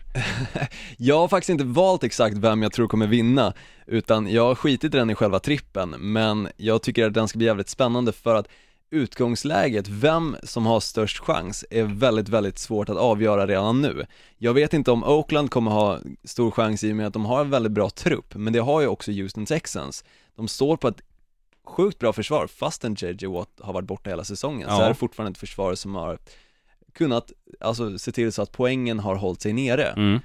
[SPEAKER 1] *laughs*
[SPEAKER 2] Jag har faktiskt inte valt exakt vem jag tror kommer vinna, utan jag har skitit i den i själva trippen, men jag tycker att den ska bli jävligt spännande för att utgångsläget, vem som har störst chans, är väldigt, väldigt svårt att avgöra redan nu. Jag vet inte om Oakland kommer ha stor chans i och med att de har en väldigt bra trupp, men det har ju också Houston Texans. De står på ett sjukt bra försvar, fastän JJ Watt har varit borta hela säsongen, så
[SPEAKER 1] Ja.
[SPEAKER 2] är det fortfarande ett försvar som har kunnat, alltså se till så att poängen har hållit sig nere.
[SPEAKER 1] Mm.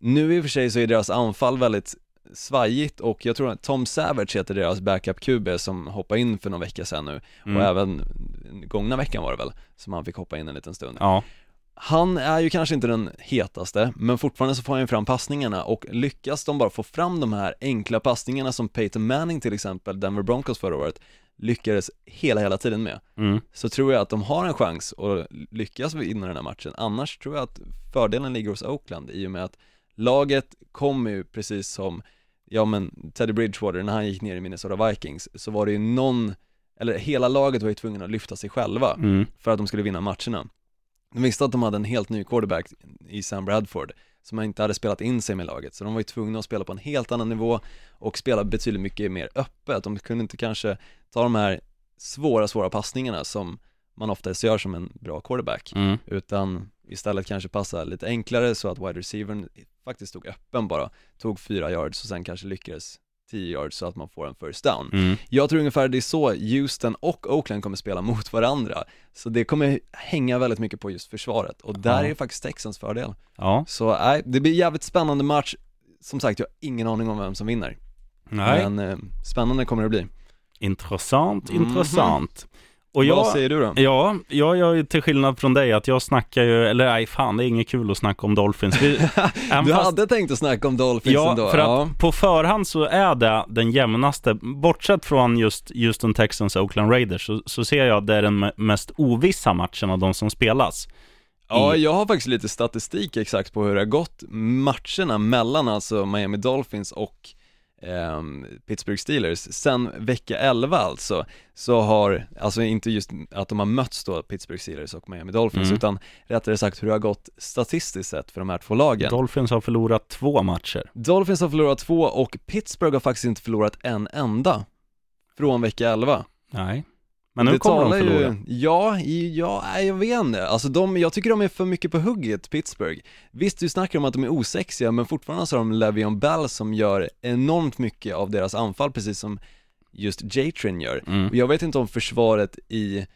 [SPEAKER 2] Nu i och för sig så är deras anfall väldigt svajigt och jag tror att Tom Savage heter deras backup-QB som hoppade in för någon vecka sedan nu
[SPEAKER 1] Mm.
[SPEAKER 2] och även gångna veckan var det väl som han fick hoppa in en liten stund.
[SPEAKER 1] Ja,
[SPEAKER 2] Han är ju kanske inte den hetaste, men fortfarande så får han ju fram passningarna och lyckas de bara få fram de här enkla passningarna som Peyton Manning till exempel, Denver Broncos förra året, lyckades hela, hela tiden med
[SPEAKER 1] mm.
[SPEAKER 2] så tror jag att de har en chans att lyckas vinna den här matchen. Annars tror jag att fördelen ligger hos Oakland i och med att laget kommer ju precis som, ja men Teddy Bridgewater när han gick ner i Minnesota Vikings så var det ju någon, eller hela laget var ju tvungna att lyfta sig själva
[SPEAKER 1] Mm.
[SPEAKER 2] för att de skulle vinna matcherna. De visste att de hade en helt ny quarterback i Sam Bradford som inte hade spelat in sig med laget, så de var ju tvungna att spela på en helt annan nivå och spela betydligt mycket mer öppet. De kunde inte kanske ta de här svåra, svåra passningarna som man oftast gör som en bra quarterback,
[SPEAKER 1] Mm.
[SPEAKER 2] utan istället kanske passa lite enklare så att wide receivern faktiskt stod öppen bara, tog fyra yards och sen kanske lyckades 10 yards så att man får en first down.
[SPEAKER 1] Mm.
[SPEAKER 2] Jag tror ungefär det är så Houston och Oakland kommer spela mot varandra. Så det kommer hänga väldigt mycket på just försvaret och där
[SPEAKER 1] Ja.
[SPEAKER 2] är faktiskt Texans fördel.
[SPEAKER 1] Ja,
[SPEAKER 2] Så nej, det blir jävligt spännande match. Som sagt, jag har ingen aning om vem som vinner.
[SPEAKER 1] nej.
[SPEAKER 2] Men eh, spännande kommer det bli.
[SPEAKER 1] Intressant,
[SPEAKER 2] Mhm.
[SPEAKER 1] intressant. Och jag,
[SPEAKER 2] Vad säger du då?
[SPEAKER 1] Ja, jag gör ju till skillnad från dig att jag snackar ju, eller nej fan det är inget kul att snacka om Dolphins. Vi, *laughs*
[SPEAKER 2] Du
[SPEAKER 1] fast-
[SPEAKER 2] hade tänkt att snacka om Dolphins
[SPEAKER 1] Ja,
[SPEAKER 2] ändå?
[SPEAKER 1] för att
[SPEAKER 2] ja.
[SPEAKER 1] på förhand så är det den jämnaste, bortsett från just Houston Texans och Oakland Raiders, så, så ser jag att det är den me- mest ovissa matchen av de som spelas.
[SPEAKER 2] Ja,
[SPEAKER 1] i-
[SPEAKER 2] jag har faktiskt lite statistik exakt på hur det har gått matcherna mellan alltså Miami Dolphins och ehm, Pittsburgh Steelers. Sen vecka 11 alltså, så har, alltså inte just att de har mötts då, Pittsburgh Steelers och Miami Dolphins,
[SPEAKER 1] Mm.
[SPEAKER 2] utan rättare sagt hur det har gått statistiskt sett för de här två lagen.
[SPEAKER 1] Dolphins har förlorat två matcher.
[SPEAKER 2] Dolphins har förlorat två och Pittsburgh har faktiskt inte förlorat en enda från vecka 11.
[SPEAKER 1] Nej. Men nu
[SPEAKER 2] det
[SPEAKER 1] kommer de
[SPEAKER 2] talar
[SPEAKER 1] förlora.
[SPEAKER 2] Ju, ja, ja, jag vet inte. Alltså de, jag tycker de är för mycket på hugget, Pittsburgh. Visst, du snackar om att de är osexiga, men fortfarande så har de Le'Veon Bell som gör enormt mycket av deras anfall, precis som just J-Train gör.
[SPEAKER 1] Mm.
[SPEAKER 2] Och jag vet inte om försvaret i,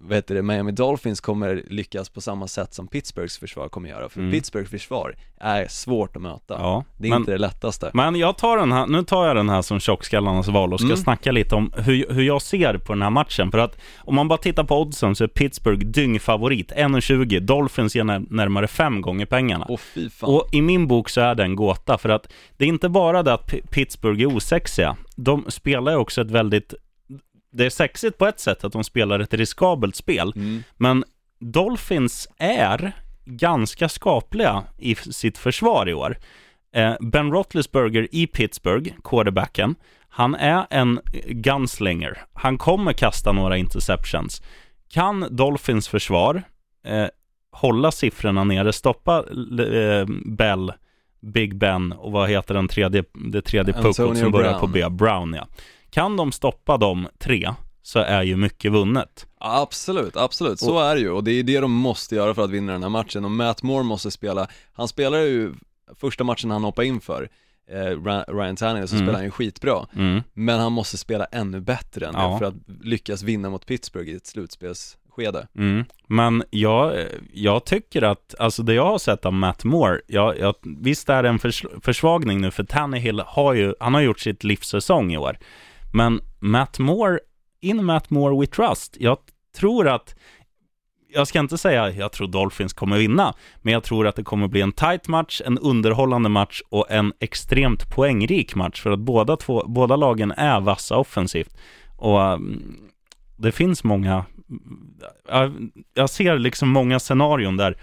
[SPEAKER 2] vad heter det, Miami Dolphins kommer lyckas på samma sätt som Pittsburghs försvar kommer göra, för
[SPEAKER 1] Mm.
[SPEAKER 2] Pittsburghs försvar är svårt att möta.
[SPEAKER 1] Ja,
[SPEAKER 2] Det är
[SPEAKER 1] men,
[SPEAKER 2] inte det lättaste.
[SPEAKER 1] men jag tar den här, nu tar jag den här som tjockskallarnas val och ska
[SPEAKER 2] Mm.
[SPEAKER 1] snacka lite om hur, hur jag ser på den här matchen. För att om man bara tittar på oddsen så är Pittsburgh dyngfavorit, 1,20. Dolphins ger när, närmare fem gånger pengarna.
[SPEAKER 2] Åh fy fan.
[SPEAKER 1] Och i min bok så är det en gåta, för att det är inte bara det att P- Pittsburgh är osexiga. De spelar ju också ett väldigt... Det är sexigt på ett sätt att de spelar ett riskabelt spel,
[SPEAKER 2] Mm.
[SPEAKER 1] men Dolphins är ganska skapliga i sitt försvar i år. Eh, Ben Roethlisberger i Pittsburgh, quarterbacken, han är en gunslinger. Han kommer kasta några interceptions. Kan Dolphins försvar eh, hålla siffrorna nere, stoppa eh, Bell, Big Ben och vad heter den tredje, det tredje puckot som börjar
[SPEAKER 2] Brown.
[SPEAKER 1] på B? Brown, ja. Kan de stoppa de tre så är ju mycket vunnet.
[SPEAKER 2] Absolut, absolut, så är det ju och det är det de måste göra för att vinna den här matchen och Matt Moore måste spela, han spelar ju första matchen han hoppade in för, eh, Ryan Tannehill, så
[SPEAKER 1] Mm.
[SPEAKER 2] spelar han ju skitbra,
[SPEAKER 1] Mm.
[SPEAKER 2] men han måste spela ännu bättre än
[SPEAKER 1] Ja.
[SPEAKER 2] det för att lyckas vinna mot Pittsburgh i ett slutspelsskede.
[SPEAKER 1] Mm. Men jag, jag tycker att, alltså det jag har sett av Matt Moore, jag, jag, visst är det en förs, försvagning nu, för Tannehill har ju, han har gjort sitt livssäsong i år. Men Matt Moore, in Matt Moore we trust. Jag tror att, jag ska inte säga jag tror Dolphins kommer vinna, men jag tror att det kommer bli en tight match, en underhållande match och en extremt poängrik match, för att båda, två, båda lagen är vassa offensivt. Och mm, det finns många jag, ser liksom många scenarion där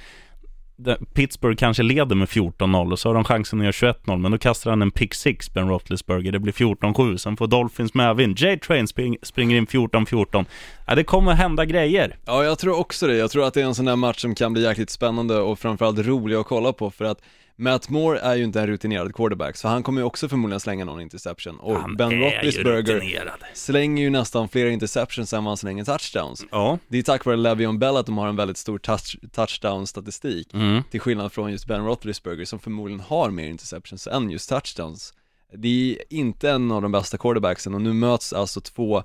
[SPEAKER 1] Pittsburgh kanske leder med 14-0 och så har de chansen att göra 21-0 men då kastar han en pick six, Ben Roethlisberger, det blir 14-7, sen får Dolphins medvind, J-Train spring, springer in 14-14. Ja, det kommer hända grejer.
[SPEAKER 2] Ja, jag tror också det. Jag tror att det är en sån där match som kan bli jäkligt spännande och framförallt rolig att kolla på för att Matt Moore är ju inte en rutinerad quarterback, så han kommer ju också förmodligen slänga någon interception och
[SPEAKER 1] Han
[SPEAKER 2] Ben Roethlisberger slänger ju nästan fler interceptions än vad han slänger touchdowns.
[SPEAKER 1] Ja.
[SPEAKER 2] Det är tack vare Le'Veon Bell att de har en väldigt stor touch, touchdown-statistik,
[SPEAKER 1] Mm.
[SPEAKER 2] till skillnad från just Ben Roethlisberger som förmodligen har mer interceptions än just touchdowns. Det är inte en av de bästa quarterbacksen och nu möts alltså två,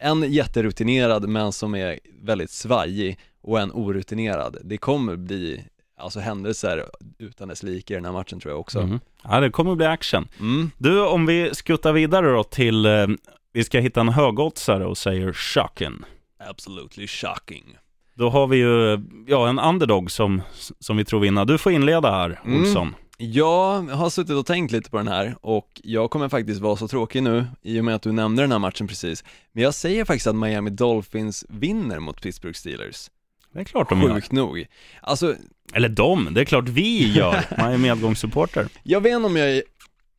[SPEAKER 2] en jätterutinerad men som är väldigt svajig och en orutinerad. Det kommer bli alltså händelser utan dess like i den här matchen tror jag också.
[SPEAKER 1] Mm. Ja, det kommer bli action.
[SPEAKER 2] Mm.
[SPEAKER 1] Du, om vi skuttar vidare då till, eh, vi ska hitta en högoddsare och säger shocking.
[SPEAKER 2] Absolutely shocking.
[SPEAKER 1] Då har vi ju, ja, en underdog som, som vi tror vinner. Du får inleda här,
[SPEAKER 2] Mm.
[SPEAKER 1] Olsson.
[SPEAKER 2] Jag har suttit och tänkt lite på den här och jag kommer faktiskt vara så tråkig nu i och med att du nämnde den här matchen precis. Men jag säger faktiskt att Miami Dolphins vinner mot Pittsburgh Steelers.
[SPEAKER 1] Det är klart de gör.
[SPEAKER 2] Sjukt nog. Alltså,
[SPEAKER 1] Eller de, det är klart vi gör. *laughs* Man är medgångssupporter.
[SPEAKER 2] jag vet inte om jag är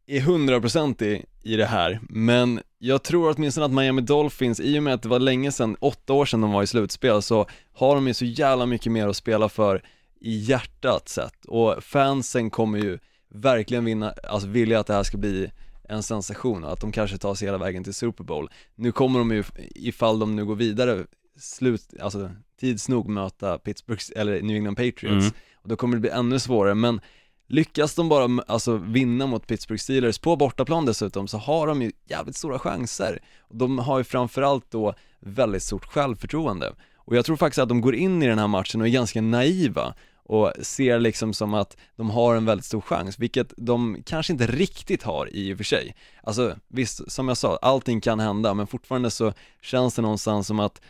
[SPEAKER 2] är hundraprocentig i det här, men jag tror åtminstone att Miami Dolphins, i och med att det var länge sedan, åtta år sedan de var i slutspel, så har de ju så jävla mycket mer att spela för i hjärtat sett. Och fansen kommer ju verkligen vinna, alltså vilja att det här ska bli en sensation och att de kanske tar sig hela vägen till Super Bowl. Nu kommer de ju, ifall de nu går vidare, slut, alltså tids nog möta Pittsburgh, eller New England Patriots,
[SPEAKER 1] Mm.
[SPEAKER 2] och då kommer det bli ännu svårare, men Lyckas de bara alltså, vinna mot Pittsburgh Steelers på bortaplan dessutom så har de ju jävligt stora chanser. De har ju framförallt då väldigt stort självförtroende. Och jag tror faktiskt att de går in i den här matchen och är ganska naiva och ser liksom som att de har en väldigt stor chans, vilket de kanske inte riktigt har i och för sig. Alltså visst, som jag sa, allting kan hända, men fortfarande så känns det någonstans som att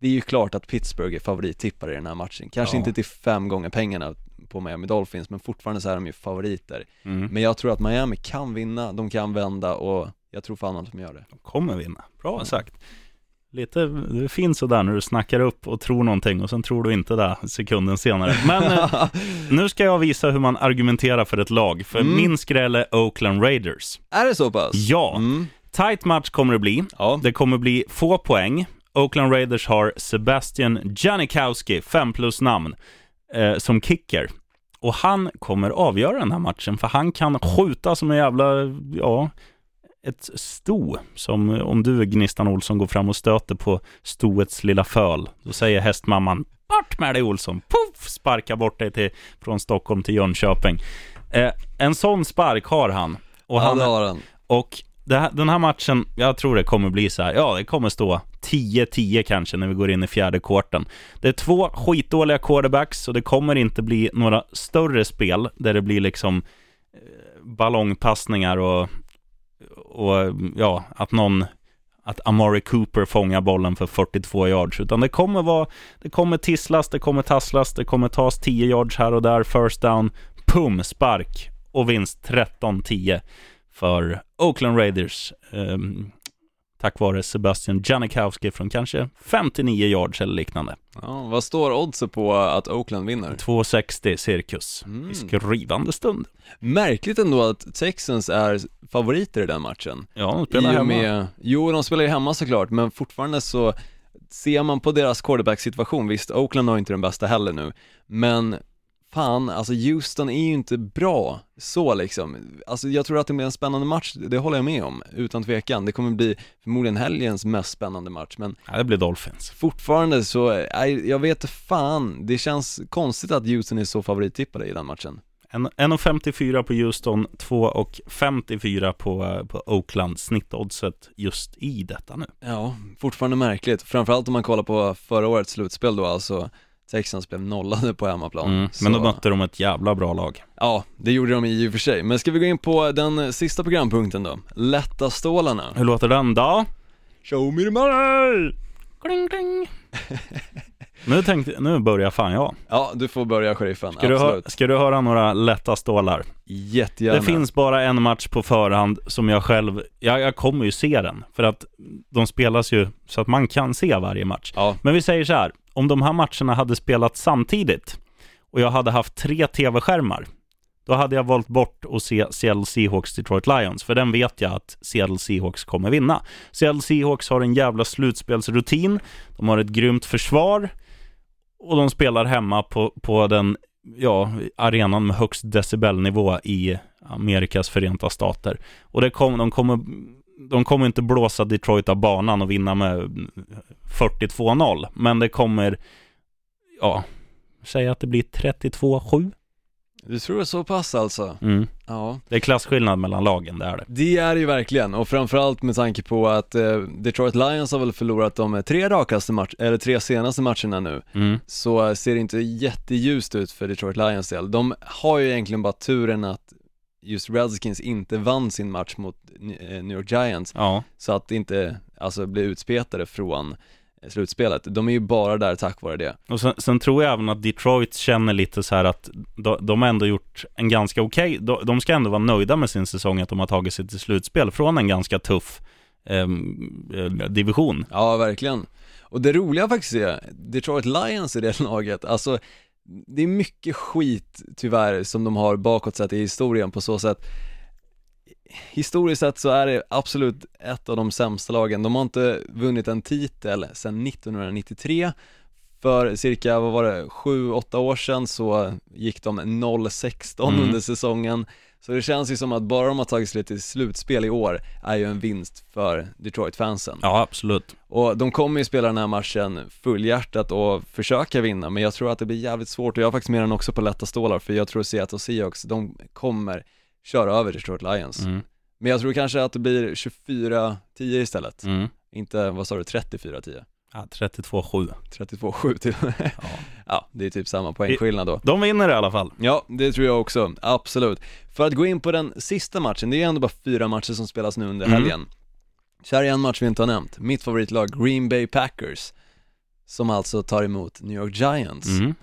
[SPEAKER 2] det är ju klart att Pittsburgh är favorittippare i den här matchen. Kanske
[SPEAKER 1] Ja.
[SPEAKER 2] inte till fem gånger pengarna på Miami Dolphins, men fortfarande så är de ju favoriter.
[SPEAKER 1] Mm.
[SPEAKER 2] Men jag tror att Miami kan vinna, de kan vända och jag tror fan att de gör det.
[SPEAKER 1] De kommer vinna. Bra sagt. Lite, det fint sådär när du snackar upp och tror någonting och sen tror du inte det sekunden senare. Men eh, *laughs* nu ska jag visa hur man argumenterar för ett lag. För
[SPEAKER 2] Mm.
[SPEAKER 1] min skräll är Oakland Raiders.
[SPEAKER 2] Är det så pass?
[SPEAKER 1] Ja,
[SPEAKER 2] Mm.
[SPEAKER 1] tight match kommer det bli.
[SPEAKER 2] Ja.
[SPEAKER 1] Det kommer bli få poäng. Oakland Raiders har Sebastian Janikowski, fem plus namn, eh, som kicker. Och han kommer avgöra den här matchen, för han kan skjuta som en jävla, ja, ett sto som om du Gnistan Olsson går fram och stöter på stoets lilla föl. Då säger hästmamman bort med dig Olsson, puff, sparka bort dig till, från Stockholm till Jönköping. Eh, en sån spark har han. Och
[SPEAKER 2] ja,
[SPEAKER 1] han,
[SPEAKER 2] det har han.
[SPEAKER 1] och det här, den här matchen, jag tror det kommer bli så här, ja det kommer stå 10-10 kanske när vi går in i fjärde kvarten. Det är två skitdåliga quarterbacks och det kommer inte bli några större spel där det blir liksom eh, ballongpassningar och, och ja, att någon att Amari Cooper fångar bollen för 42 yards, utan det kommer vara, det kommer tisslas, det kommer tasslas, det kommer tas 10 yards här och där, first down, pum, spark och vinst 13-10 för Oakland Raiders. Um, tack vare Sebastian Janikowski från kanske 59 yards eller liknande.
[SPEAKER 2] Ja, vad står oddset på att Oakland vinner?
[SPEAKER 1] 260 cirkus
[SPEAKER 2] Mm.
[SPEAKER 1] i skrivande stund.
[SPEAKER 2] Märkligt ändå att Texans är favoriter i den matchen.
[SPEAKER 1] Ja, de spelar
[SPEAKER 2] I
[SPEAKER 1] hemma.
[SPEAKER 2] med, jo de spelar ju hemma såklart, men fortfarande så ser man på deras quarterback-situation, visst Oakland har inte den bästa heller nu, men fan, alltså Houston är ju inte bra så liksom. Alltså jag tror att det blir en spännande match, det håller jag med om, utan tvekan. Det kommer bli förmodligen helgens mest spännande match, men
[SPEAKER 1] Ja, det blir Dolphins.
[SPEAKER 2] fortfarande så, nej, jag vet fan, det känns konstigt att Houston är så favorittippade i den matchen.
[SPEAKER 1] En- 1,54 på Houston, 2,54 på, på Oakland, snittoddset just i detta nu.
[SPEAKER 2] Ja, fortfarande märkligt, framförallt om man kollar på förra årets slutspel då, alltså Texans blev nollade på hemmaplan.
[SPEAKER 1] Mm. Men då mötte de ett jävla bra lag.
[SPEAKER 2] Ja, det gjorde de i och för sig. Men ska vi gå in på den sista programpunkten då? Lätta stålarna.
[SPEAKER 1] Hur låter den då?
[SPEAKER 2] Show me the money!
[SPEAKER 1] Kling, kling. nu, tänkte, nu börjar fan jag.
[SPEAKER 2] Ja, du får börja sheriffen,
[SPEAKER 1] Ska du, hö-
[SPEAKER 2] absolut.
[SPEAKER 1] ska du höra några lätta stålar?
[SPEAKER 2] Jättegärna.
[SPEAKER 1] Det finns bara en match på förhand som jag själv, jag, jag kommer ju se den. För att de spelas ju så att man kan se varje match.
[SPEAKER 2] Ja,
[SPEAKER 1] Men vi säger så här, om de här matcherna hade spelats samtidigt och jag hade haft tre tv-skärmar, då hade jag valt bort att se Seattle Seahawks Detroit Lions, för den vet jag att Seattle Seahawks kommer vinna. Seattle Seahawks har en jävla slutspelsrutin, de har ett grymt försvar och de spelar hemma på, på den ja, arenan med högst decibelnivå i Amerikas förenta stater. Och det kom, de, kommer, de kommer inte blåsa Detroit av banan och vinna med 42-0, men det kommer, ja, säga att det blir 32-7.
[SPEAKER 2] du tror det så pass alltså?
[SPEAKER 1] Mm.
[SPEAKER 2] Ja.
[SPEAKER 1] Det är klasskillnad mellan lagen, det är det.
[SPEAKER 2] Det är det ju verkligen, och framförallt med tanke på att eh, Detroit Lions har väl förlorat de tre rakaste match eller tre senaste matcherna nu,
[SPEAKER 1] Mm.
[SPEAKER 2] så ser det inte jätteljust ut för Detroit Lions del. De har ju egentligen bara turen att just Redskins inte vann sin match mot eh, New York Giants,
[SPEAKER 1] Ja,
[SPEAKER 2] så att inte, alltså bli utspetade från eh, slutspelet. De är ju bara där tack vare det.
[SPEAKER 1] och sen, sen tror jag även att Detroit känner lite så här att de, de har ändå gjort en ganska okej, de, de ska ändå vara nöjda med sin säsong, att de har tagit sig till slutspel från en ganska tuff ehm, eh, division.
[SPEAKER 2] Ja, verkligen. Och det roliga faktiskt är, Detroit Lions i det *laughs* laget, alltså det är mycket skit tyvärr som de har bakåt sett i historien på så sätt Historiskt sett så är det absolut ett av de sämsta lagen. De har inte vunnit en titel sedan 1993 För cirka, vad var det, 7-8 år sedan så gick de 0-16
[SPEAKER 1] Mm.
[SPEAKER 2] under säsongen Så det känns ju som att bara de har tagit sig till slutspel i år är ju en vinst för Detroit-fansen
[SPEAKER 1] Ja, absolut.
[SPEAKER 2] och de kommer ju spela den här matchen fullhjärtat och försöka vinna, men jag tror att det blir jävligt svårt och jag har faktiskt med den också på lätta stålar för jag tror Seattle Seahawks, de kommer köra över Detroit Lions.
[SPEAKER 1] Mm.
[SPEAKER 2] Men jag tror kanske att det blir 24-10 istället,
[SPEAKER 1] Mm.
[SPEAKER 2] inte, vad sa du, 34-10?
[SPEAKER 1] Ja, 32-7.
[SPEAKER 2] 32-7 till *laughs*
[SPEAKER 1] Ja.
[SPEAKER 2] Ja, det är typ samma poängskillnad då.
[SPEAKER 1] De vinner i alla fall.
[SPEAKER 2] Ja, det tror jag också, absolut. För att gå in på den sista matchen, det är ändå bara fyra matcher som spelas nu under
[SPEAKER 1] Mm.
[SPEAKER 2] helgen. Så här är en match vi inte har nämnt, mitt favoritlag Green Bay Packers, som alltså tar emot New York Giants.
[SPEAKER 1] Mm.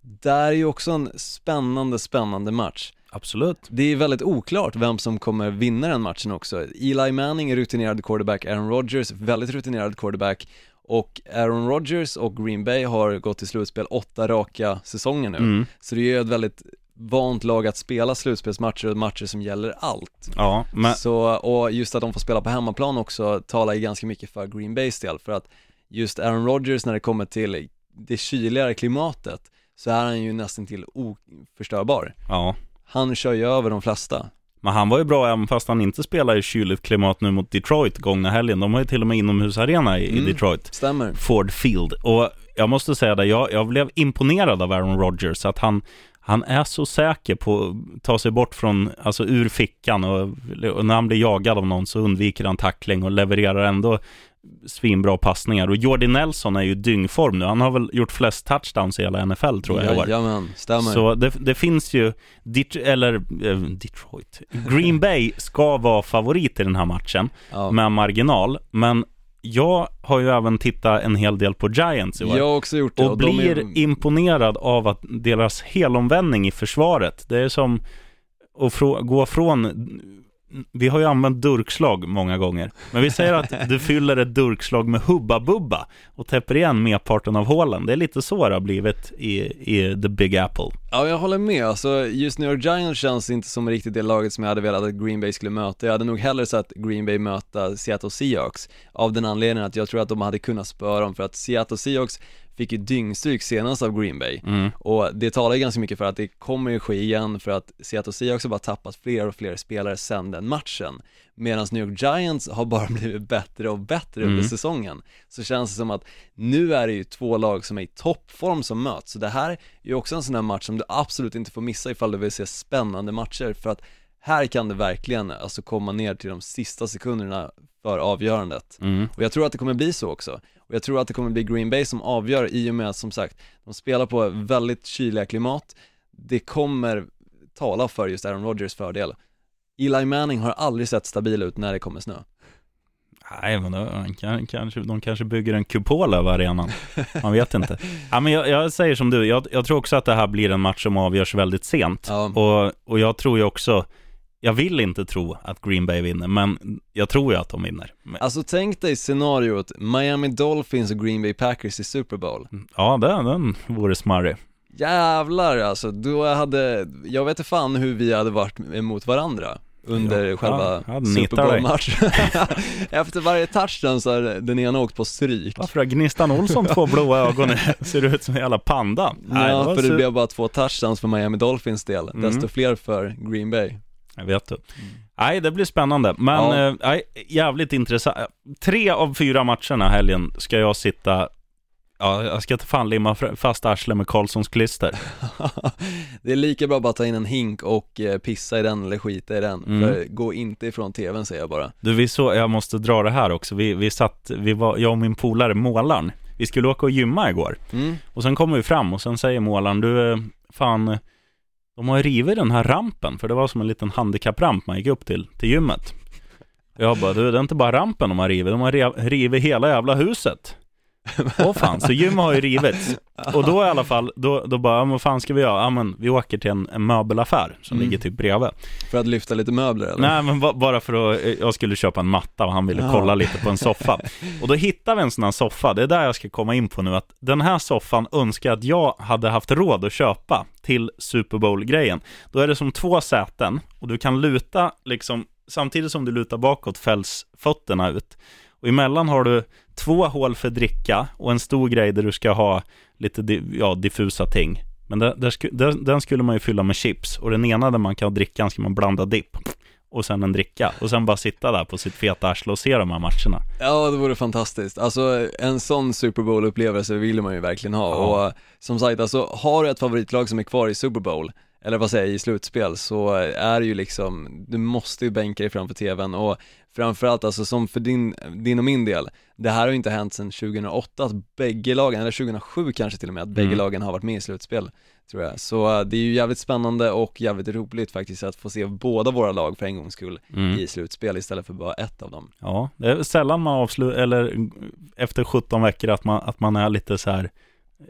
[SPEAKER 2] Där är ju också en spännande, spännande match.
[SPEAKER 1] Absolut.
[SPEAKER 2] Det är väldigt oklart vem som kommer vinna den matchen också. Eli Manning är rutinerad quarterback, Aaron Rodgers väldigt rutinerad quarterback och Aaron Rodgers och Green Bay har gått till slutspel åtta raka säsonger nu.
[SPEAKER 1] Mm.
[SPEAKER 2] Så det är ju ett väldigt vant lag att spela slutspelsmatcher och matcher som gäller allt.
[SPEAKER 1] Ja, men
[SPEAKER 2] Så, och just att de får spela på hemmaplan också talar ju ganska mycket för Green Bays del, för att just Aaron Rodgers när det kommer till det kyligare klimatet så är han ju nästan till oförstörbar.
[SPEAKER 1] ja,
[SPEAKER 2] Han kör ju över de flesta.
[SPEAKER 1] Men han var ju bra även fast han inte spelar i kyligt klimat nu mot Detroit gångna helgen. De har ju till och med inomhusarena i,
[SPEAKER 2] Mm.
[SPEAKER 1] i Detroit.
[SPEAKER 2] Stämmer.
[SPEAKER 1] Ford Field. Och jag måste säga det, jag, jag blev imponerad av Aaron Rodgers. Att han, han är så säker på att ta sig bort från, alltså ur fickan. Och, och när han blir jagad av någon så undviker han tackling och levererar ändå svinbra passningar. Och Jordi Nelson är ju dyngform nu. Han har väl gjort flest touchdowns i hela NFL tror jag.
[SPEAKER 2] Jajamän, stämmer.
[SPEAKER 1] Så det, det finns ju, Det, eller eh, Detroit, Green *laughs* Bay ska vara favorit i den här matchen
[SPEAKER 2] ja.
[SPEAKER 1] med marginal. Men jag har ju även tittat en hel del på Giants i år.
[SPEAKER 2] Jag har också gjort det.
[SPEAKER 1] och
[SPEAKER 2] de
[SPEAKER 1] blir
[SPEAKER 2] är...
[SPEAKER 1] imponerad av att deras helomvändning i försvaret. Det är som att gå från vi har ju använt durkslag många gånger, men vi säger att du fyller ett durkslag med Hubba Bubba och täpper igen merparten av hålen. Det är lite så det har blivit i, i The Big Apple.
[SPEAKER 2] Ja, jag håller med. Alltså, just New York Giants känns inte som riktigt det laget som jag hade velat att Green Bay skulle möta. Jag hade nog hellre sett Green Bay möta Seattle Seahawks av den anledningen att jag tror att de hade kunnat spöra dem för att Seattle Seahawks fick ju dyngstryk senast av Green Bay
[SPEAKER 1] Mm.
[SPEAKER 2] och det talar ju ganska mycket för att det kommer ju ske igen för att Seattle Seahawks har bara tappat fler och fler spelare sen den matchen medan New York Giants har bara *laughs* blivit bättre och bättre
[SPEAKER 1] Mm.
[SPEAKER 2] under säsongen så känns det som att nu är det ju två lag som är i toppform som möts så det här är ju också en sån här match som du absolut inte får missa ifall du vill se spännande matcher för att här kan det verkligen alltså komma ner till de sista sekunderna för avgörandet
[SPEAKER 1] Mm.
[SPEAKER 2] och jag tror att det kommer bli så också. Och jag tror att det kommer bli Green Bay som avgör i och med att som sagt, de spelar på väldigt kyliga klimat. Det kommer tala för just Aaron Rodgers fördel. Eli Manning har aldrig sett stabil ut när det kommer snö.
[SPEAKER 1] Nej, men då, kan, kanske, de kanske bygger en kupol över arenan. Man vet inte. *laughs* Ja, men jag, jag säger som du, jag, jag tror också att det här blir en match som avgörs väldigt sent.
[SPEAKER 2] Ja.
[SPEAKER 1] Och, och jag tror ju också, jag vill inte tro att Green Bay vinner, men jag tror ju att de vinner.
[SPEAKER 2] Alltså tänk dig scenariot, Miami Dolphins och Green Bay Packers i Super Bowl.
[SPEAKER 1] ja, den, den vore smarrig.
[SPEAKER 2] Jävlar alltså, då hade, jag vet inte fan hur vi hade varit emot varandra under
[SPEAKER 1] Ja,
[SPEAKER 2] själva
[SPEAKER 1] ja,
[SPEAKER 2] Super. Bowl-matchen. *laughs* *laughs* Efter varje touchdown så har den ena åkt på stryk.
[SPEAKER 1] Varför har Gnistan Olsson två blåa ögon? Ser ut som en jävla panda. Nej,
[SPEAKER 2] Ja,
[SPEAKER 1] var
[SPEAKER 2] för det blev bara två touchdowns för Miami Dolphins del,
[SPEAKER 1] Mm.
[SPEAKER 2] desto fler för Green Bay.
[SPEAKER 1] Jag vet du. Nej, det blir spännande. Men
[SPEAKER 2] Ja.
[SPEAKER 1] eh, nej, jävligt intressant. Tre av fyra matcherna helgen ska jag sitta Ja, jag ska ta fan limma fast arslet med Karlssons klister. *laughs*
[SPEAKER 2] det är lika bra att bara ta in en hink och eh, pissa i den eller skita i den,
[SPEAKER 1] Mm.
[SPEAKER 2] för gå inte ifrån tvn säger jag bara.
[SPEAKER 1] Du, vi så, jag måste dra det här också. Vi, vi satt, vi var, jag och min polare målaren. Vi skulle åka och gymma igår.
[SPEAKER 2] Mm.
[SPEAKER 1] Och sen kommer vi fram och sen säger målaren, du, eh, fan, de har rivit den här rampen, för det var som en liten handikappramp man gick upp till, till gymmet. Jag bara, du, det är inte bara rampen de har rivit, de har rivit hela jävla huset. *laughs* Åh fan, så gymmet har ju rivits. Och då i alla fall, då, då bara, ja, vad fan ska vi göra? Ja men vi åker till en, en möbelaffär som
[SPEAKER 2] Mm.
[SPEAKER 1] ligger typ bredvid.
[SPEAKER 2] För att lyfta lite möbler eller?
[SPEAKER 1] Nej men ba- bara för att, eh, jag skulle köpa en matta och han ville
[SPEAKER 2] Ja.
[SPEAKER 1] kolla lite på en soffa. *laughs* Och då hittade vi en sån här soffa, det är där jag ska komma in på nu, att den här soffan önskar att jag hade haft råd att köpa till Super Bowl-grejen. Då är det som två säten och du kan luta liksom, samtidigt som du lutar bakåt fälls fötterna ut. Och emellan har du två hål för dricka och en stor grej där du ska ha lite ja, diffusa ting. Men där, där där, den skulle man ju fylla med chips och den ena där man kan ha drickan ska man blanda dipp och sen en dricka och sen bara sitta där på sitt feta arsle och se de här matcherna.
[SPEAKER 2] Ja, det vore fantastiskt. Alltså en sån Super Bowl-upplevelse vill man ju verkligen ha
[SPEAKER 1] Ja.
[SPEAKER 2] och som sagt, alltså har du ett favoritlag som är kvar i Super Bowl, eller vad säger jag, i slutspel, så är det ju liksom, du måste ju bänka dig framför tvn och framförallt alltså som för din, din och min del, det här har ju inte hänt sedan 2008 att bägge lagen, eller 2007 kanske till och med, att bägge
[SPEAKER 1] Mm.
[SPEAKER 2] lagen har varit med i slutspel tror jag. Så eh, det är ju jävligt spännande och jävligt roligt faktiskt att få se båda våra lag för en gångs skull
[SPEAKER 1] Mm.
[SPEAKER 2] i slutspel istället för bara ett av dem.
[SPEAKER 1] Ja, det är sällan man avslutar, eller efter 17 veckor att man, att man är lite så här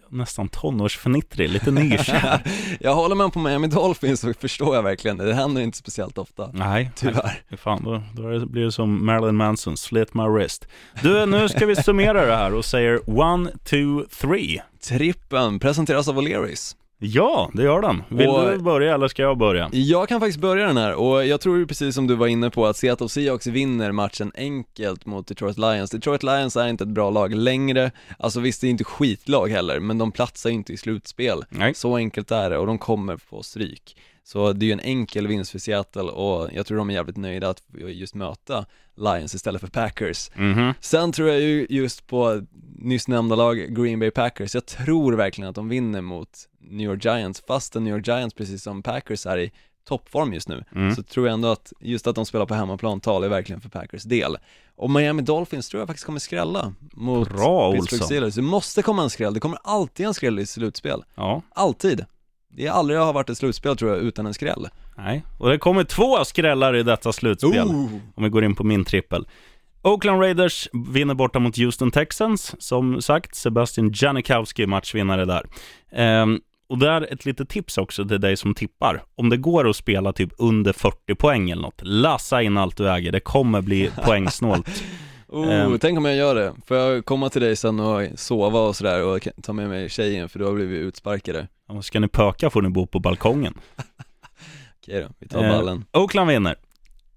[SPEAKER 1] nästan tonårsfnittrig, lite nykär. *laughs*
[SPEAKER 2] jag håller med på Miami Dolphins så förstår jag verkligen det, det händer inte speciellt ofta,
[SPEAKER 1] Nej,
[SPEAKER 2] tyvärr.
[SPEAKER 1] nej, fan, då, då blir det som Marilyn Manson, slit my wrist. Du, nu ska vi summera det här och säger one, two, three.
[SPEAKER 2] Trippen presenteras av O'Learys.
[SPEAKER 1] Ja, det gör den. Vill
[SPEAKER 2] Och-
[SPEAKER 1] du börja eller ska jag börja?
[SPEAKER 2] Jag kan faktiskt börja den här och jag tror ju precis som du var inne på att Seattle Seahawks vinner matchen enkelt mot Detroit Lions. Detroit Lions är inte ett bra lag längre, alltså visst det är inte skitlag heller, men de platsar ju inte i slutspel.
[SPEAKER 1] Nej.
[SPEAKER 2] Så enkelt är det och de kommer få stryk. Så det är ju en enkel vinst för Seattle och jag tror de är jävligt nöjda att just möta Lions istället för Packers.
[SPEAKER 1] Mhm.
[SPEAKER 2] Sen tror jag ju just på nyss nämnda lag, Green Bay Packers, jag tror verkligen att de vinner mot New York Giants, fastän New York Giants precis som Packers är i toppform just nu,
[SPEAKER 1] Mm.
[SPEAKER 2] så tror jag ändå att just att de spelar på hemmaplan talar verkligen för Packers del. Och Miami Dolphins tror jag faktiskt kommer skrälla mot
[SPEAKER 1] Bra,
[SPEAKER 2] Pittsburgh. Steelers. Det måste komma en skräll, det kommer alltid en skräll i slutspel.
[SPEAKER 1] Ja,
[SPEAKER 2] Alltid. Det aldrig har varit ett slutspel tror jag utan en skräll.
[SPEAKER 1] nej. Och det kommer två skrällar i detta slutspel. Om vi går in på min trippel. Oakland Raiders vinner borta mot Houston Texans. Som sagt, Sebastian Janikowski matchvinnare där. Ehm, och där ett litet tips också till dig som tippar. Om det går att spela typ under 40 poäng eller något, lassa in allt du äger. Det kommer bli *laughs* poängsnålt.
[SPEAKER 2] Oh,
[SPEAKER 1] Ehm.
[SPEAKER 2] tänk om jag gör det. Får jag komma till dig sen och sova och sådär och ta med mig tjejen för då har vi blivit utsparkade.
[SPEAKER 1] Och ska ni pöka får ni bo på balkongen. *laughs*
[SPEAKER 2] Okej då, vi tar
[SPEAKER 1] Eh,
[SPEAKER 2] ballen.
[SPEAKER 1] Oakland vinner.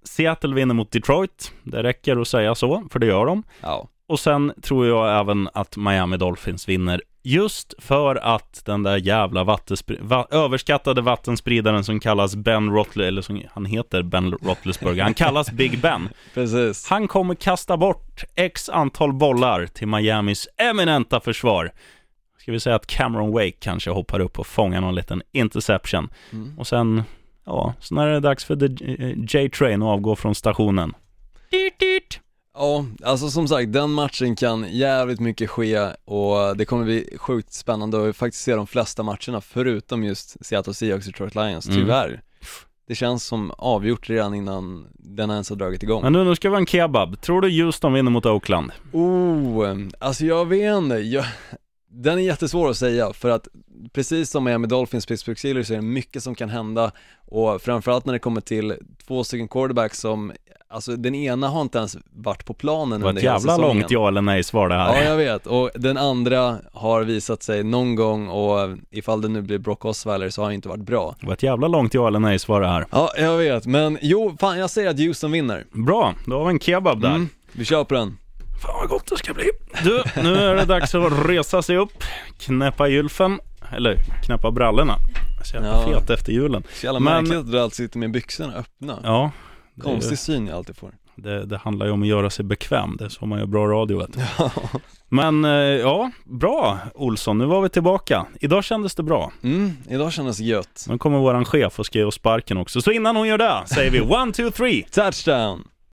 [SPEAKER 1] Seattle vinner mot Detroit. Det räcker att säga så, för det gör de.
[SPEAKER 2] Ja.
[SPEAKER 1] Och sen tror jag även att Miami Dolphins vinner. Just för att den där jävla vattenspr- va- överskattade vattenspridaren som kallas Ben Rotle, eller som han heter Ben Roethlisberger, han kallas *laughs* Big Ben.
[SPEAKER 2] Precis.
[SPEAKER 1] Han kommer kasta bort x antal bollar till Miamis eminenta försvar. Ska vi säga att Cameron Wake kanske hoppar upp och fångar någon liten interception.
[SPEAKER 2] Mm.
[SPEAKER 1] Och sen, ja, sen är det dags för eh, J-Train att avgå från stationen. Dyrt, dyrt.
[SPEAKER 2] Ja, alltså som sagt, den matchen kan jävligt mycket ske och det kommer bli sjukt spännande att faktiskt se de flesta matcherna förutom just Seattle Seahawks och Detroit Lions,
[SPEAKER 1] Mm.
[SPEAKER 2] tyvärr. Det känns som avgjort redan innan den ens har dragit igång.
[SPEAKER 1] Men nu, nu ska vi ha en kebab. Tror du Houston vinner mot Oakland?
[SPEAKER 2] Oh, alltså jag vet inte, jag, den är jättesvår att säga för att precis som med Dolphins, Pittsburgh Steelers så är det mycket som kan hända och framförallt när det kommer till två stycken quarterbacks som, alltså den ena har inte ens varit på planen
[SPEAKER 1] Det var ett
[SPEAKER 2] under hela
[SPEAKER 1] jävla
[SPEAKER 2] säsongen.
[SPEAKER 1] långt ja eller nej svar det här.
[SPEAKER 2] Ja, jag vet. Och den andra har visat sig någon gång och ifall det nu blir Brock Osweiler så har han inte varit bra.
[SPEAKER 1] Det var ett jävla långt ja eller nej svar det här.
[SPEAKER 2] Ja, jag vet. Men jo, fan jag säger att Houston vinner.
[SPEAKER 1] Bra, då har vi en kebab där.
[SPEAKER 2] Mm, vi kör på den.
[SPEAKER 1] Fan vad gott det ska bli. Du, nu är det dags att resa sig upp, knäppa gylfen, eller knäppa brallorna. Så jävla
[SPEAKER 2] Ja.
[SPEAKER 1] fet efter julen.
[SPEAKER 2] Så jävla
[SPEAKER 1] Men-
[SPEAKER 2] märkligt att du alltid sitter med byxorna öppna.
[SPEAKER 1] Ja, det, är ju-
[SPEAKER 2] Konstig syn jag alltid får.
[SPEAKER 1] det, det handlar ju om att göra sig bekväm. Det är så man gör bra radio vet du. Men eh, ja, bra Olsson, nu var vi tillbaka. Idag kändes det bra.
[SPEAKER 2] Mm, idag kändes det gött.
[SPEAKER 1] Nu kommer våran chef och ska ge oss sparken också. Så innan hon gör det säger vi one, two, three.
[SPEAKER 2] Touchdown!